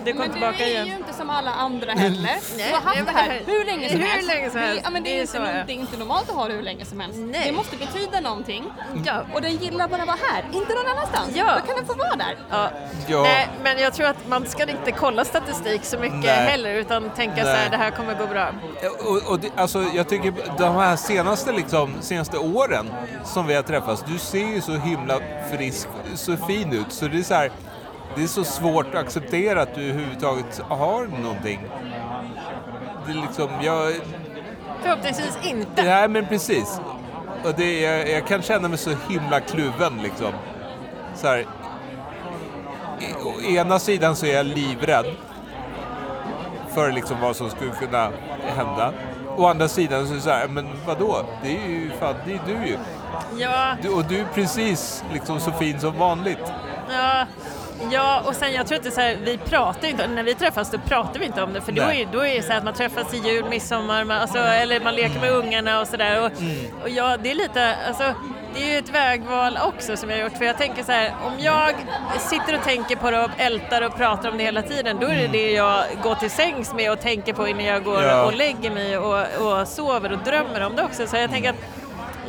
det kom Men du tillbaka är igen. ju inte som alla andra heller. Nej, du har haft det men här det hur länge som hur helst. länge som Det- helst. Ja, men det, Det är är inte, så, ja. det är inte normalt att ha det hur länge som helst. Nej. Det måste betyda någonting. Ja. Och den gillar bara att vara här, inte någon annanstans. Ja. Då kan den få vara där. Ja. Ja. Nej, men jag tror att man ska inte kolla statistik så mycket Nej. heller utan tänka så Nej. här, det här kommer gå bra. Och, och det, alltså, jag tycker de här senaste, liksom, senaste åren som vi har träffats, du ser ju så himla frisk, så fin ut. Så det är så här, det är så svårt att acceptera att du överhuvudtaget har någonting. Det är liksom, jag, Förhoppningsvis inte. nej men precis. Och det, jag, jag kan känna mig så himla kluven liksom. Så här, å ena sidan så är jag livrädd för liksom vad som skulle kunna hända. Å andra sidan så är det så här, men vadå? Det är ju fan, det är du ju. Ja, Du, och du är precis liksom så fin som vanligt. ja, ja, och sen jag tror inte så här, vi pratar inte, när vi träffas då pratar vi inte om det för då är, då är det så här att man träffas i jul, midsommar, man, alltså, eller man leker med ungarna och sådär. Och, och ja, det är lite, alltså det är ju ett vägval också som jag har gjort för jag tänker så här, om jag sitter och tänker på det och ältar och pratar om det hela tiden då är det det jag går till sängs med och tänker på innan jag går Ja. och lägger mig och, och sover och drömmer om det också. Så jag tänker att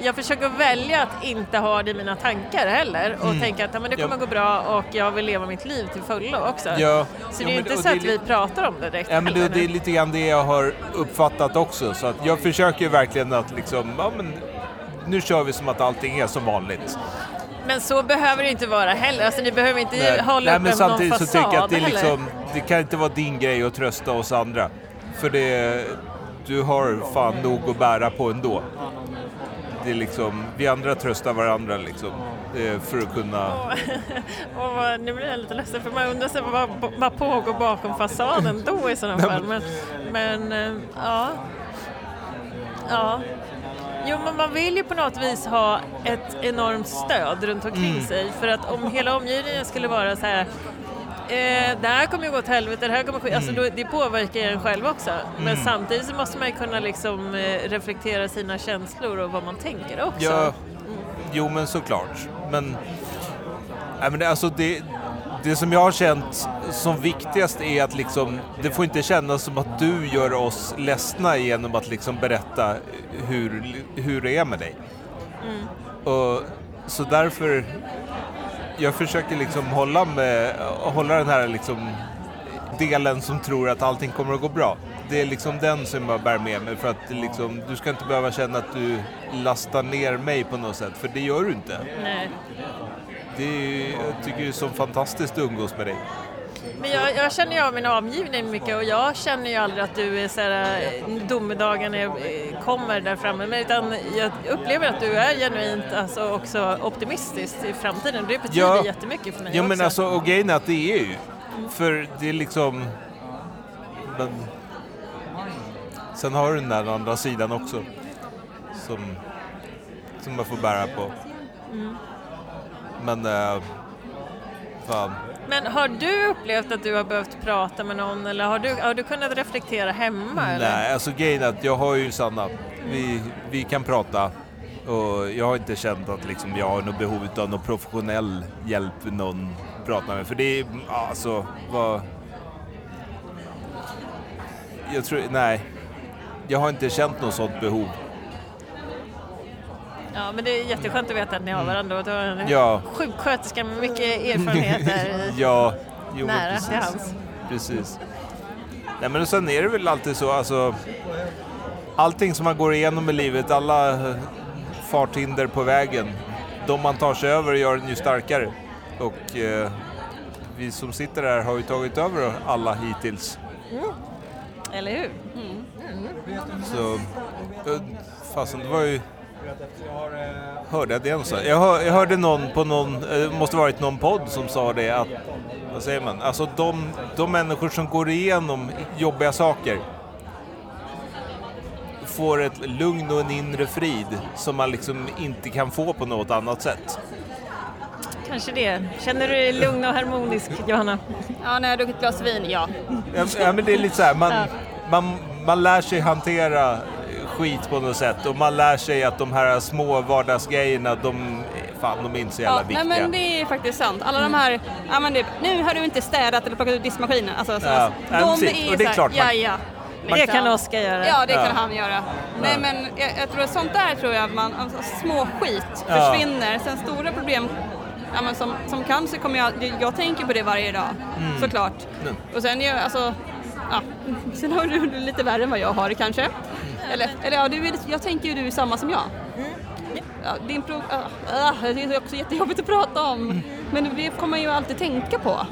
jag försöker välja att inte ha det i mina tankar heller och tänka att men det kommer Ja. gå bra och jag vill leva mitt liv till fullo också. Ja. Så det är ju inte så att vi pratar om det direkt Ja, men det, det är lite grann det jag har uppfattat också. Så att jag försöker verkligen att liksom, ja men nu kör vi som att allting är som vanligt. Men så behöver det inte vara heller. Alltså, ni behöver inte hålla Nej, upp men någon samtidigt så tycker jag att det, är liksom, det kan inte vara din grej att trösta oss andra. För det, du har fan nog att bära på ändå. Det liksom, vi andra tröstar varandra liksom, eh, för att kunna... Och vad- nu blir jag lite ledsen för man undrar sig vad, vad pågår bakom fasaden då i sådana fall. Men, men eh, ja. ja. Jo, men man vill ju på något vis ha ett enormt stöd runt omkring Mm. sig. För att om hela omgivningen skulle vara så här Eh, det här kommer ju gå åt helvete, det här kommer sk- alltså Mm. då, det påverkar en själv också. Men samtidigt så måste man ju kunna liksom eh, reflektera sina känslor och vad man tänker också. Ja, jo men såklart. Men, nej, men det, alltså det, det som jag har känt som viktigast är att liksom, det får inte kännas som att du gör oss ledsna genom att liksom berätta hur, hur det är med dig. Och, så därför, jag försöker liksom hålla, med, hålla den här liksom delen som tror att allting kommer att gå bra. Det är liksom den som jag bär med mig för att liksom, du ska inte behöva känna att du lastar ner mig på något sätt, för det gör du inte. Nej. Det är, jag tycker det är så fantastiskt att umgås med dig. Men jag, jag känner ju av min omgivning mycket och jag känner ju aldrig att du är så här, eh, domedagen är, eh, kommer där framme. Men utan jag upplever att du är genuint alltså också optimistisk i framtiden. Det betyder Ja. jättemycket för mig Ja också. men alltså, och grejen är att det är ju, för det är liksom, men sen har du den där andra sidan också som, som man får bära på. Men, äh, fan. Men har du upplevt att du har behövt prata med någon eller har du, har du kunnat reflektera hemma? Eller? Nej, alltså grejen är att jag har ju Sanna. Vi, vi kan prata och jag har inte känt att liksom jag har något behov av någon professionell hjälp någon pratar med. För det är, alltså, vad... Jag tror, nej. Jag har inte känt något sådant behov. Ja, men det är jätteskönt att veta att ni har varandra och du har en Ja. sjuksköterska med mycket erfarenheter ja, jo, nära precis. till hands. Precis. Nej men sen är det väl alltid så, alltså allting som man går igenom i livet, alla eh, farthinder på vägen, de man tar sig över gör en ju starkare. Och eh, vi som sitter här har ju tagit över alla hittills. Eller hur? Så, eh, fasen det var ju... Hörde jag det någonstans? Jag, hör, jag hörde någon på någon, eh, det måste varit någon podd som sa det att, vad säger man, alltså de, de människor som går igenom jobbiga saker får ett lugn och en inre frid som man liksom inte kan få på något annat sätt. Kanske det. Känner du dig lugn och harmonisk, Johanna? Ja, när jag har druckit ett glas vin, ja. Ja, ja, men det är lite så här, man, man, man lär sig hantera skit på något sätt och man lär sig att de här små vardagsgrejerna, de, fan, de är inte så jävla ja nej, viktiga. men det är faktiskt sant. Alla de här, ja men typ, nu har du inte städat eller plockat ut diskmaskinen. Alltså, så, Ja, de ja, precis. Och det är här, klart man- ja, ja. Det liksom. kan Oskar göra. Ja, det Ja. kan han göra. Nej, men jag, jag tror att sånt där tror jag att man, alltså, små skit Ja. försvinner. Sen stora problem ja, men som, som cancer kommer jag, jag, tänker på det varje dag, Mm. såklart. Mm. Och sen är jag, alltså, ja, sen har du det lite värre än vad jag har det kanske. Eller, eller ja, du är, jag tänker ju du är samma som jag. Ja, din pro, ah, ah, det är också jättejobbigt att prata om, men det kommer man ju alltid tänka på.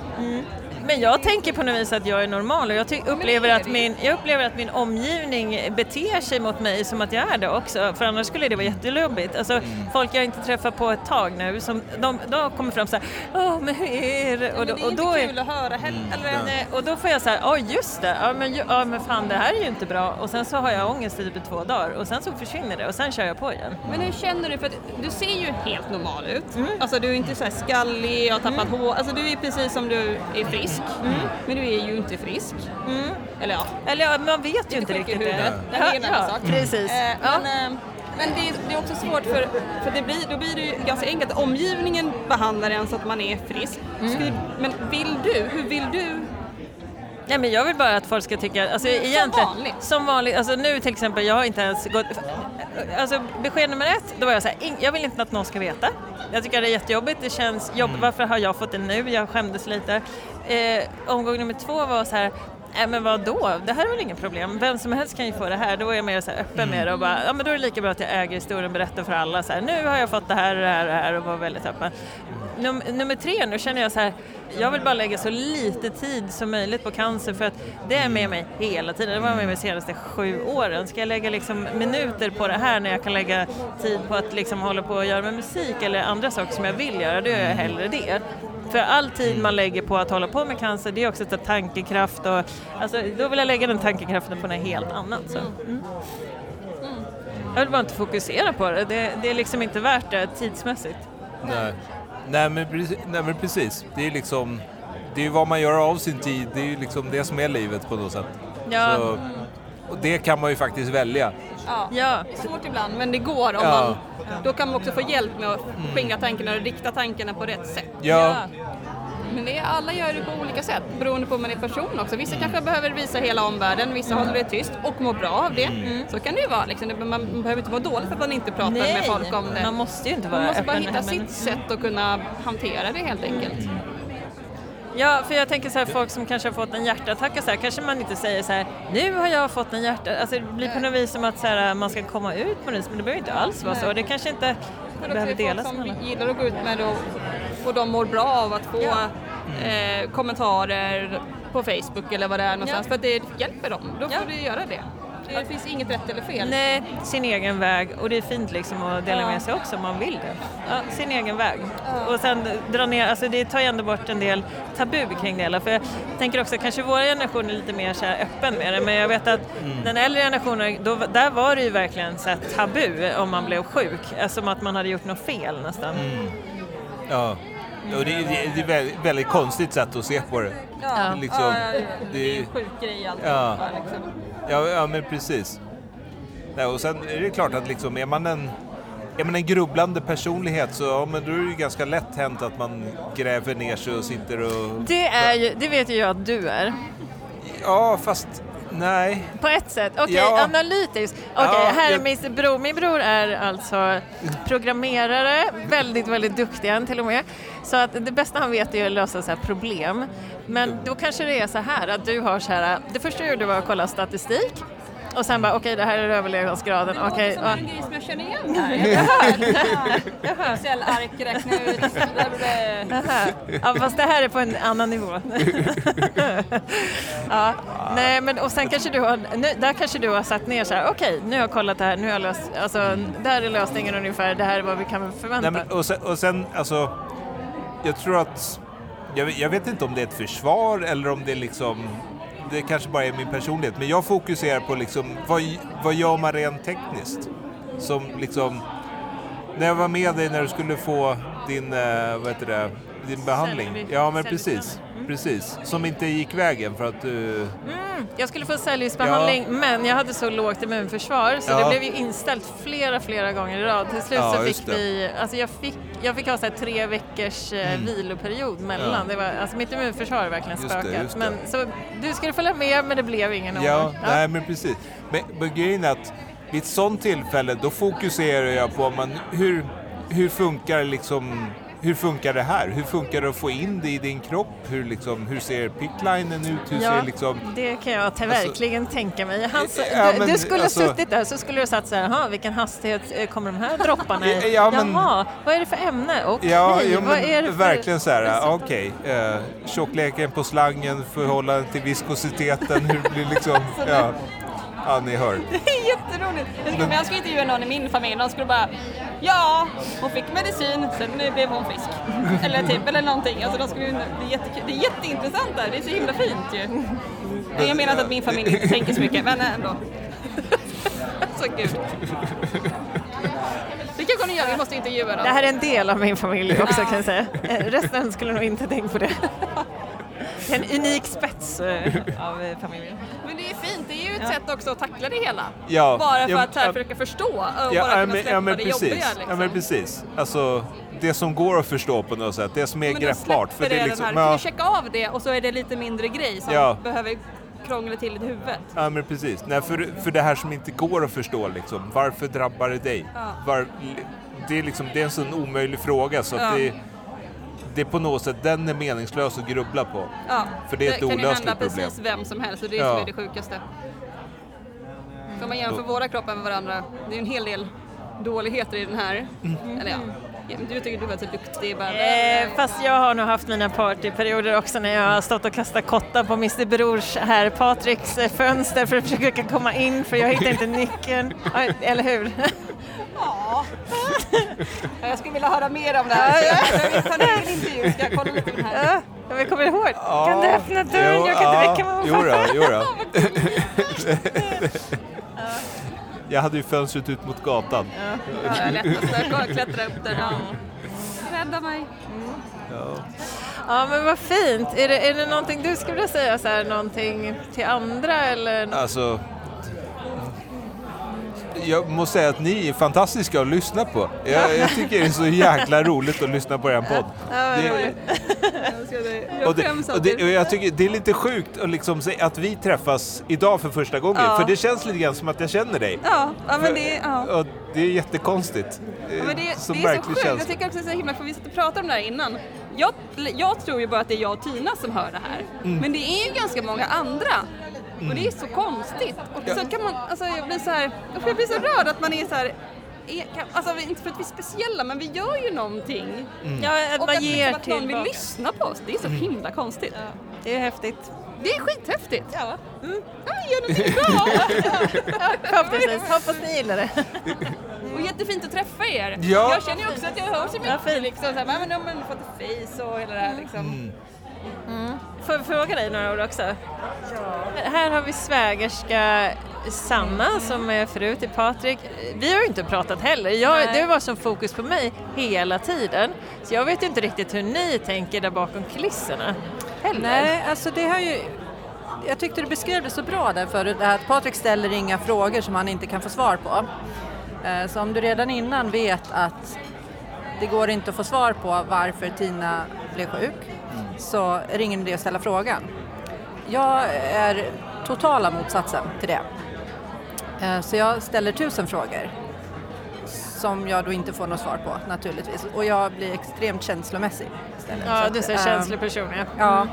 Men jag tänker på något vis att jag är normal och jag ty- upplever, att min, jag upplever att min omgivning beter sig mot mig som att jag är det också, för annars skulle det vara jättejobbigt. Alltså, folk jag inte träffat på ett tag nu, som, de, de kommer fram så här, åh men hur är det? Och, då, det är och, inte då kul att höra heller. eller- Nej, och då får jag så här, ja just det, ja men, ja men fan det här är ju inte bra och sen så har jag ångest i typ två dagar och sen så försvinner det och sen kör jag på igen. Men hur känner du? För att du ser ju helt normal ut. Alltså du är inte så skallig, jag har tappat hår. Alltså du är precis som du är frisk. Men du är ju inte frisk. Eller ja. Eller man vet ju inte sjuk i riktigt det. huvudet. Det är en Ja, annan ja, sak. precis. Eh. Men, eh, men det, är, det är också svårt för, för det blir, då blir det ju ganska enkelt. Omgivningen behandlar en så att man är frisk. Skulle, men vill du? Hur vill du? Nej men jag vill bara att folk ska tycka, alltså egentligen, vanligt. som vanligt, alltså nu till exempel, jag har inte ens gått, alltså besked nummer ett, då var jag så här, "Ing- jag vill inte att någon ska veta. Jag tycker det är jättejobbigt, det känns jobbigt, varför har jag fått det nu? Jag skämdes lite. Eh, omgång nummer två var så här, Nej men vad då? det här är väl inget problem, vem som helst kan ju få det här. Då är jag mer så öppen med det och bara, ja men då är det lika bra att jag äger historien och berättar för alla så här, nu har jag fått det här och det här och det här och var väldigt öppen. Num nummer tre, nu känner jag så här, jag vill bara lägga så lite tid som möjligt på cancer för att det är med mig hela tiden. Det var med mig de senaste sju åren. Ska jag lägga liksom minuter på det här när jag kan lägga tid på att liksom hålla på och göra med musik eller andra saker som jag vill göra, då gör jag hellre det. För all tid man lägger på att hålla på med cancer, det är också ett tankekraft och alltså, då vill jag lägga den tankekraften på något helt annat. Så. Mm. Jag vill bara inte fokusera på det, det, det är liksom inte värt det tidsmässigt. Nej. Nej, men precis, nej men precis. Det är liksom, det är vad man gör av sin tid, det är ju liksom det som är livet på något sätt. Ja. Så, och det kan man ju faktiskt välja. Ja. Ja. Det är svårt ibland, men det går om Ja. man... Då kan man också få hjälp med att skingra tankarna och rikta tankarna på rätt sätt. Ja. Men det är, alla gör det på olika sätt beroende på om man är person också. Vissa kanske behöver visa hela omvärlden, vissa håller det tyst och mår bra av det. Mm. Så kan det ju vara. Liksom. Man behöver inte må dåligt för att man inte pratar Nej, med folk om det. man måste ju inte vara Man måste bara hitta sitt sätt att kunna hantera det helt enkelt. Ja, för jag tänker så här, folk som kanske har fått en hjärtattack och så här, kanske man inte säger så här, nu har jag fått en hjärta... Alltså det blir på något vis som att så här, man ska komma ut på det, men det behöver inte alls vara så. Det kanske inte Men behöver delas med som alla. gillar att gå ut med det och, och de mår bra av att få eh, kommentarer på Facebook eller vad det är någonstans Ja. för att det hjälper dem. Då får Ja. du göra det. Det finns inget rätt eller fel. Nej, sin egen väg och det är fint liksom att dela Ja. med sig också om man vill det. Ja, sin egen väg. Och sen dra ner, alltså det tar ju ändå bort en del tabu kring det hela. För jag tänker också, kanske vår generation är lite mer så här öppen med det, men jag vet att den äldre generationen, då, där var det ju verkligen så tabu om man blev sjuk, alltså som att man hade gjort något fel nästan. Ja. Och det, är ett väldigt, väldigt konstigt sätt att se på det. Ja. Liksom, Ja, ja, ja. det är en sjuk grej alltid. Ja. Liksom. Ja, ja men precis. Nej, och sen är det klart att liksom, är man en är man en grubblande personlighet så ja, men då är det ju ganska lätt hänt att man gräver ner sig och sitter och... Det, är ju, det vet ju jag att du är. Ja, fast nej. På ett sätt. Okej, Ja. analytiskt. Okej, Ja, här är jag- min bror. Min bror är alltså programmerare, väldigt, väldigt duktig han till och med. Så att det bästa han vet är att lösa så här problem. Men då kanske det är så här att du har så här, det första du gjorde var att kolla statistik och sen bara okej det här är överlevnadsgraden. Det Okej, låter som en grej som jag känner igen här. Excel-ark, räkna ut. Ja, fast det här är på en annan nivå. ja, nej, men och sen kanske du har, nu, där kanske du har satt ner så här, okej, nu har jag kollat det här, nu har jag löst, alltså, det här är lösningen ungefär, det här är vad vi kan förvänta. nej men, och, sen, och sen, alltså, jag tror att, jag, vet- jag vet inte om det är ett försvar eller om det är liksom, det kanske bara är min personlighet, men jag fokuserar på liksom, vad, vad gör man rent tekniskt? Som liksom, när jag var med dig när du skulle få din, eh, vad heter det, din behandling. Ja men precis, precis. Som inte gick vägen för att du... Mm, jag skulle få cellgiftsbehandling men jag hade så lågt immunförsvar så Ja. det blev ju inställt flera, flera gånger i rad. Till slut Ja, så fick det. vi, alltså jag fick, jag fick ha så tre veckors eh, Mm. viloperiod mellan. Ja. Det var, alltså mitt immunförsvar har verkligen Just det, spökat. just det. Men, så du skulle följa med men det blev ingen Ja, ordning. nej men precis. Men, men grejen är att vid ett sånt tillfälle då fokuserar jag på man, hur, hur funkar liksom hur funkar det här? Hur funkar det att få in det i din kropp? Hur, liksom, hur ser picklinen ut? Hur Ja, ser liksom... det kan jag ta- verkligen tänka mig. Han, Ja, du, men du skulle alltså- ha suttit där så skulle du ha sagt så här, "Jaha, vilken hastighet eh, kommer de här dropparna i? Ja, men- Jaha, vad är det för ämne? Okej, Ja, jo, vad är det men för... verkligen så här, ja, okej. eh, tjockleken på slangen, förhållande till viskositeten, hur blir liksom... Ja, ja ni hör. Det är jätteroligt. Jag skulle, men jag skulle intervjua någon i min familj, de skulle bara Ja, hon fick medicin, sen blev hon frisk. Eller typ, eller någonting. Alltså, de skulle, det, är jättekul. det är jätteintressant där, det är så himla fint ju. Jag menar inte att min familj inte tänker så mycket, men ändå. så gud. Det kanske ni gör, vi måste intervjua dem. Det här är en del av min familj också kan jag säga. Resten skulle nog inte tänkt på det. Det är en unik spets eh, av eh, familjen. Men det är fint, det är ju ett sätt också att tackla det hela. Ja, bara för ja, att här, ja. försöka förstå och bara Ja, kunna men, släppa ja, men det precis. jobbiga. Liksom. Ja, men precis. Alltså, det som går att förstå på något sätt, det som är Men greppbart. släpper det det liksom, den här, ja, kan du checka av det och så är det lite mindre grej som Ja. behöver krångla till i huvudet. Ja men precis. Nej, för, för det här som inte går att förstå liksom, varför drabbar det dig? Ja. Var, det, är liksom, det är en sån omöjlig fråga så att Ja. det, det är på något sätt, den är meningslös att grubbla på. Ja, För det är ett kan ju olösligt hända problem. precis vem som helst och det är Ja. det som är det sjukaste. Om man jämför våra kroppar med varandra, det är ju en hel del dåligheter i den här. Mm. Eller ja, du tycker du var så duktig bara. Eh, fast jag har nog haft mina partyperioder också när jag har stått och kastat kottar på Mr Brors här Patriks eh, fönster för att försöka komma in för jag hittar inte nyckeln. Eller hur? Ja. Jag skulle vilja höra mer om det här. Jag vill ta en egen intervju, ska jag kolla lite den här? Ja, men kommer du ihåg? Kan du öppna dörren? jo, jag kan inte ja, väcka mamma jo då, pappa. jo då. Jag hade ju fönstret ut mot gatan. Ja, jag är lättast att klättra upp där. Ja. Rädda mig. Ja men vad fint. Är det, är det någonting du skulle vilja säga så här, någonting till andra eller? Alltså, jag måste säga att ni är fantastiska att lyssna på. Jag, jag tycker det är så jäkla roligt att lyssna på er podd. Det, Jag och det, och det, och jag tycker det är lite sjukt att, liksom att vi träffas idag för första gången, Ja. för det känns lite grann som att jag känner dig. Ja, ja men det, ja. Det är jättekonstigt. Ja, men det, det är så sjukt, jag tycker också det är så himla, för vi satt och pratade om det här innan. Jag, jag tror ju bara att det är jag och Tina som hör det här. Mm. Men det är ju ganska många andra. Och det är så konstigt. Och så kan man, alltså jag blir så här, jag blir så rörd att man är så här, alltså inte för att vi är speciella men vi gör ju någonting. Mm. Ja, att Och man att, ger liksom, att någon vill lyssna på oss, det är så himla konstigt. Det är häftigt. Det är skithäftigt. Ja. Mm. Ja, gör någonting bra. Hoppas ni gillar det. Och jättefint att träffa er. Ja. Jag känner ju också att jag hör så mycket liksom, så här, men fått ett face och hela det här liksom. Får jag fråga dig några ord också? Här har vi svägerska Sanna som är fru till Patrik. Vi har ju inte pratat heller. Jag, det var som fokus på mig hela tiden. Så jag vet ju inte riktigt hur ni tänker där bakom kulisserna. Heller. Nej, alltså det har ju... Jag tyckte du beskrev det så bra där förut, att Patrik ställer inga frågor som han inte kan få svar på. Eh, Så om du redan innan vet att det går inte att få svar på varför Tina blev sjuk så är det att ställa frågan. Jag är totala motsatsen till det. Eh, Så jag ställer tusen frågor som jag då inte får något svar på naturligtvis och jag blir extremt känslomässig istället. Ja, du är så ehm, känslig person ja. Ja.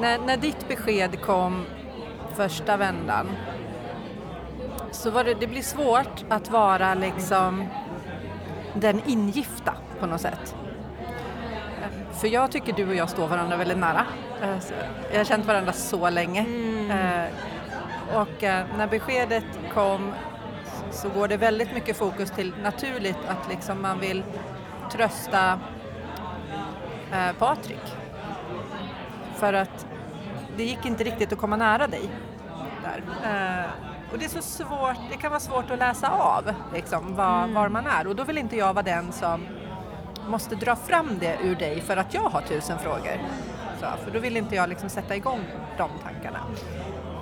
När, när ditt besked kom första vändan så var det, det blir svårt att vara liksom den ingifta på något sätt. För jag tycker du och jag står varandra väldigt nära. Eh, så Jag har känt varandra så länge. Eh, Och eh, när beskedet kom så går det väldigt mycket fokus till naturligt att liksom man vill trösta eh, Patrik. För att det gick inte riktigt att komma nära dig där. Eh, och det är så svårt, det kan vara svårt att läsa av liksom, var, var man är och då vill inte jag vara den som måste dra fram det ur dig för att jag har tusen frågor. Så, för då vill inte jag liksom sätta igång de tankarna.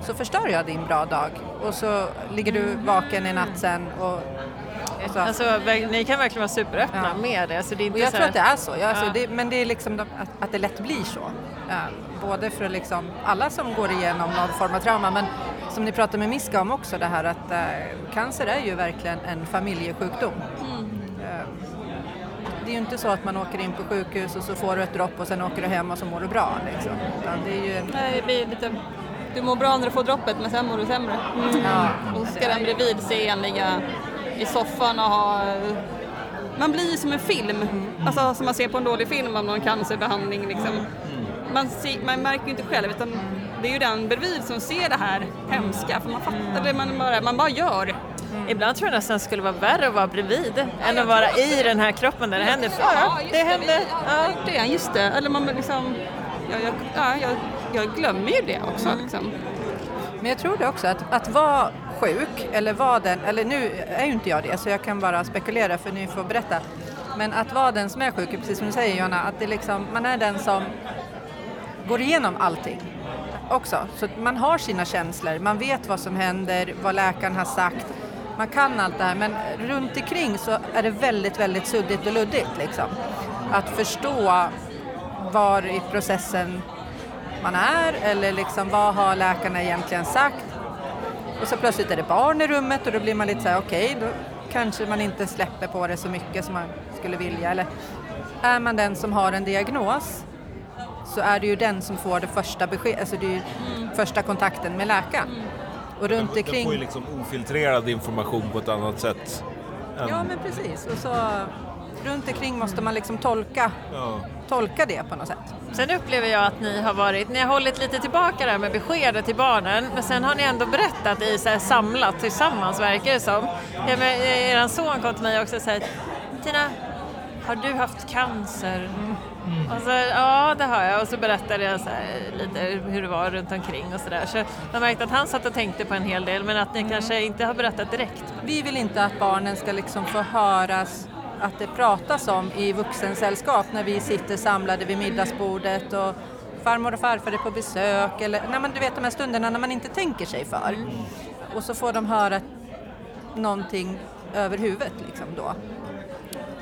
Så förstör jag din bra dag och så ligger du vaken i natt sen och så. Alltså, ni kan verkligen vara superöppna Ja. med det. Så det är Och inte jag så tror att det är så, ja, alltså Ja. det, men det är liksom de, att, att det lätt blir så. Ja, både för liksom alla som går igenom någon form av trauma men som ni pratade med Miska om också det här att eh, cancer är ju verkligen en familjesjukdom. Eh, det är ju inte så att man åker in på sjukhus och så får du ett dropp och sen åker du hem och så mår du bra. Liksom. Det är ju... Nej, det blir lite... Du mår bra när du får droppet men sen mår du sämre. Ja. Och så ska den bredvid se en ligga i soffan och ha... Man blir ju som en film, alltså som man ser på en dålig film om någon cancerbehandling liksom. Man, ser, man märker ju inte själv utan det är ju den bredvid som ser det här hemska för man fattar det, man bara, man bara gör. Ibland tror jag nästan det skulle vara värre att vara bredvid än att vara i den här kroppen där det händer. För ja, just det händer. Ja, det är just det. Eller man liksom... Jag, jag, ja, jag, jag glömmer ju det också liksom. Men jag tror det också, att, att vara sjuk, eller vara den, eller nu är ju inte jag det så jag kan bara spekulera för ni får berätta. Men att vara den som är sjuk, precis som du säger Johanna, att det liksom, man är den som går igenom allting också. Så man har sina känslor, man vet vad som händer, vad läkaren har sagt, man kan allt det här men runt omkring så är det väldigt, väldigt suddigt och luddigt liksom. Att förstå var i processen man är eller liksom vad har läkarna egentligen sagt. Och så plötsligt är det barn i rummet och då blir man lite så här okej, då kanske man inte släpper på det så mycket som man skulle vilja. Eller är man den som har en diagnos så är det ju den som får det första beskedet, alltså det är ju första kontakten med läkaren. Och runt Den får ju omkring... liksom ofiltrerad information på ett annat sätt. än- Ja men precis, och så runt omkring måste man liksom tolka, Ja. tolka det på något sätt. Sen upplever jag att ni har varit, ni har hållit lite tillbaka där med beskedet till barnen men sen har ni ändå berättat i så här samlat tillsammans verkar det som. Ja, men, eh, eran son kom till mig också och sa Tina, har du haft cancer? Och så, ja det har jag och så berättade jag så här, lite hur det var runt omkring och sådär. Så jag märkte att han satt och tänkte på en hel del men att ni kanske inte har berättat direkt. Vi vill inte att barnen ska liksom få höras att det pratas om i vuxensällskap när vi sitter samlade vid middagsbordet och farmor och farfar är på besök eller nej, men du vet de här stunderna när man inte tänker sig för. Och så får de höra någonting över huvudet liksom då.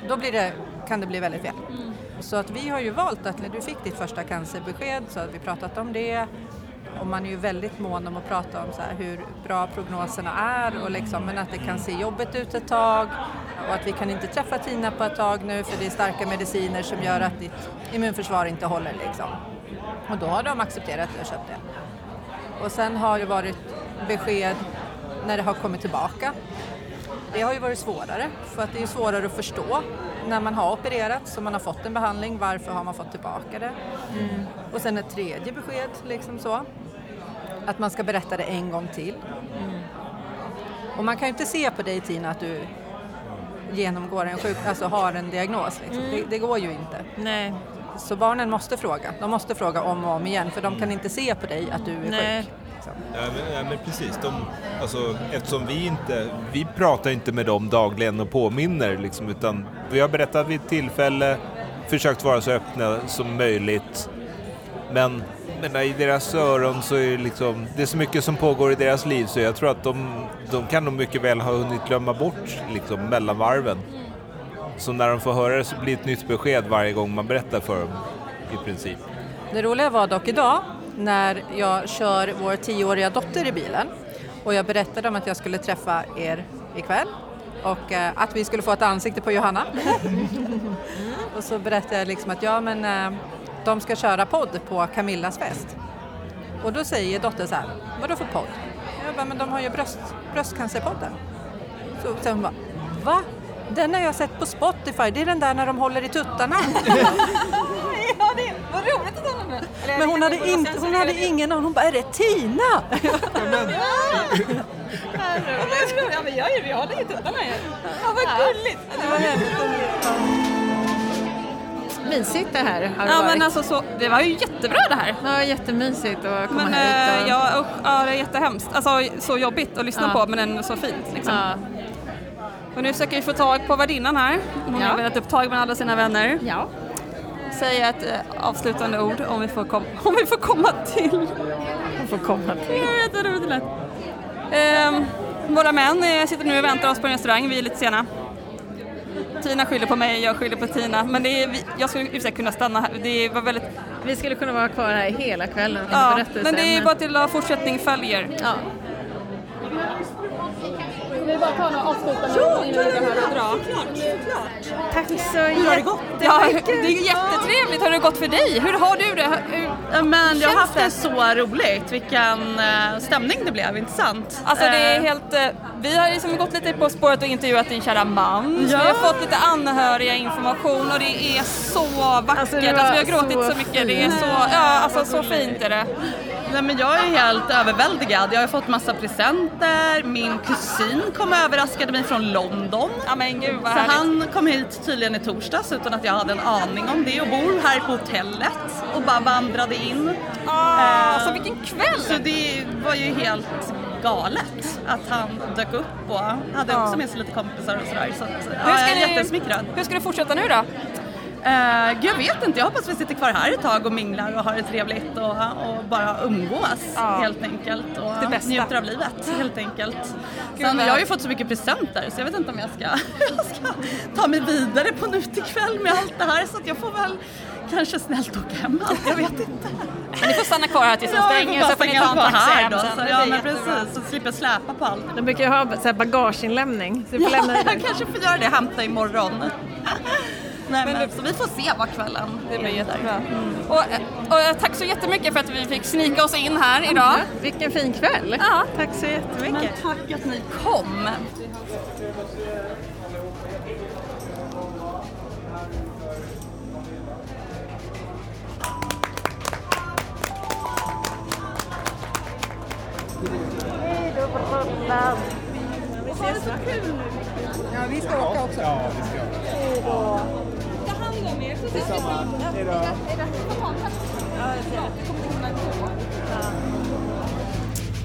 Då blir det, kan det bli väldigt fel. Så att vi har ju valt att när du fick ditt första cancerbesked så har vi pratat om det och man är ju väldigt mån om att prata om så här hur bra prognoserna är och liksom, men att det kan se jobbigt ut ett tag och att vi kan inte träffa Tina på ett tag nu för det är starka mediciner som gör att ditt immunförsvar inte håller liksom. Och då har de accepterat det och köpt det. Och sen har det varit besked när det har kommit tillbaka. Det har ju varit svårare för att det är svårare att förstå när man har opererat så man har fått en behandling, varför har man fått tillbaka det? Och sen ett tredje besked, liksom så. Att man ska berätta det en gång till. Och man kan ju inte se på dig Tina att du genomgår en sjuk, alltså har en diagnos. Liksom. Det, det går ju inte. Nej. Så barnen måste fråga. De måste fråga om och om igen för de kan inte se på dig att du är Nej. sjuk. Liksom. Ja, men, ja, men precis. De, alltså, eftersom vi inte, vi pratar inte med dem dagligen och påminner liksom, utan vi har berättat vid ett tillfälle, försökt vara så öppna som möjligt. Men, men i deras öron så är det liksom, det är så mycket som pågår i deras liv så jag tror att de, de kan nog mycket väl ha hunnit glömma bort liksom, mellanvarven. Så när de får höra det så blir det ett nytt besked varje gång man berättar för dem i princip. Det roliga var dock idag när jag kör vår tioåriga dotter i bilen och jag berättade om att jag skulle träffa er ikväll och eh, att vi skulle få ett ansikte på Johanna. och så berättade jag liksom att ja men eh, de ska köra podd på Camillas fest. Och då säger dottern så här, vadå för podd? Jag bara, men de har ju bröst, bröstcancerpodden. Så sen hon bara, va? Den har jag sett på Spotify, det är den där när de håller i tuttarna. Ja, det vad roligt att hon är Men hon hade, inte, hon hade ingen aning, hon bara, är det Tina? Ja, men jag, jag håller i tuttarna ju. Ja, vad gulligt. Det var väldigt roligt. Mysigt det här har det Ja, varit. men alltså så, det var ju jättebra det här. Ja, jättemysigt att komma Men hit. eh, Och... ja, usch, ja, det är jättehemskt. Alltså så jobbigt att lyssna Ja. på men ändå så fint. Liksom. Ja. Och nu försöker vi få tag på värdinnan här. Hon Ja. har velat upp tag med alla sina vänner. ja. Säga ett eh, avslutande ord om vi får, kom- om vi får komma till. Hon får komma till. är jätteroligt det lät. Ehm, våra män eh, sitter nu och väntar oss på en restaurang, vi är lite sena. Tina skyller på mig, jag skyller på Tina. Men det är, vi, jag skulle i kunna stanna här. Det var väldigt... Vi skulle kunna vara kvar här hela kvällen. Ja, men det är bara till att fortsättning följer. Ja. Vi bara ta några avslutande ord innan vi och dra? Tack så Hur har det gått? Ja, det är jättetrevligt. Hur har det gått för dig? Hur har du det? Hur, Men jag har haft det så roligt. Vilken eh, stämning det blev, inte sant? Alltså det är Eh, helt, eh, vi har liksom gått lite på spåret och intervjuat din kära man. Ja. Vi har fått lite anhöriga information och det är så vackert. Alltså, Alltså, vi har gråtit så, så mycket. Det är så, ja, alltså, så fint är det. Nej, men jag är helt överväldigad. Jag har fått massa presenter. Min kusin kom och överraskade mig från London. Ja men gud vad Så härligt. han kom hit tydligen i torsdags utan att jag hade en aning om det och bor här på hotellet och bara vandrade in. Ah, Eh, alltså vilken kväll! Så det var ju helt galet att han dök upp och hade Ja. också med sig lite kompisar och sådär. Så att, ja, jag är jättesmickrad. hur ska du fortsätta nu då? Uh, jag vet inte, jag hoppas vi sitter kvar här ett tag och minglar och har det trevligt och, och bara umgås Ja. helt enkelt och Det bästa. njuter av livet helt enkelt. Gud, Sen, jag har ju fått så mycket presenter så jag vet inte om jag ska, jag ska ta mig vidare på nu till kväll med allt det här så att jag får väl kanske snällt åka hem allt, jag vet inte. Men ni får stanna kvar här tills Ja, jag stänger så får ni ta en taxi här hem då. sen. Så, ja men precis, så slipper jag släpa på allt. De brukar ju ha så här bagageinlämning, så du får lämna jag kanske får göra det, hämta imorgon. Nej, men, så vi får se vad kvällen Det blir är jättebra. Mm. Och, och eh, tack så jättemycket för att vi fick snika oss in här idag. Vilken fin kväll! Ja. Tack så Men jättemycket! tack att ni kom. Ja, vi ska åka. Ta hand om er så ses vi Detsamma. Hej då.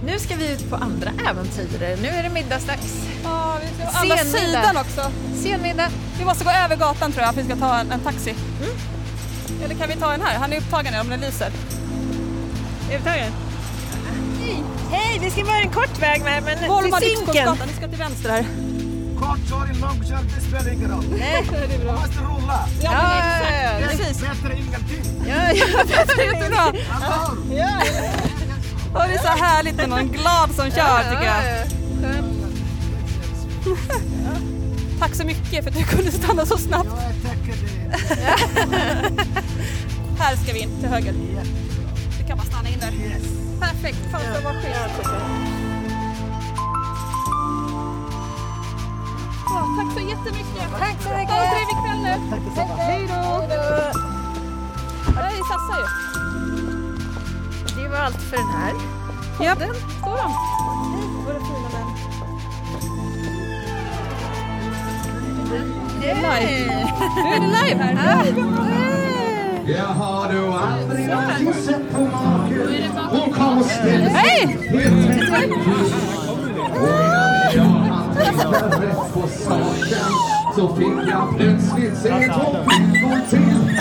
Nu ska vi ut på andra äventyr. Nu är det middagsdags. Ja, vi ska på andra sidan också. Senmiddag. Vi måste gå över gatan tror jag för att vi ska ta en, en taxi. Eller kan vi ta en här? Han är upptagen om den lyser. Är du tagen? Hej! Hej! Vi ska bara en kort väg med, men till Zinken. Ni ska till vänster här. Kort kör, lång kör, det spelar ingen roll. Nej. Det är bra. Man måste rulla. Ja, Ja, ja, ja. Precis. Bättre ingenting. Ja, ja, Det är jättebra. Och det är så härligt med någon glad som kör tycker jag. Tack så mycket för att du kunde stanna så snabbt. Jag tackar dig. Här ska vi in till höger. Du kan bara stanna in där. Perfekt. Fan vad schysst. Tack så jättemycket. Tack så mycket. Ha en trevlig kväll nu. Hej då. Där är Sassa ju. Det var allt för den här. Ja, står de. Våra fina män. Det är live. Nu är det live här. Jag har du aldrig någonsin sett på maken Hon kom och ställde sig Hej! helt på saken Så fick jag plötsligt se två flickor till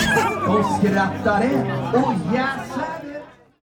De skrattade och jäsade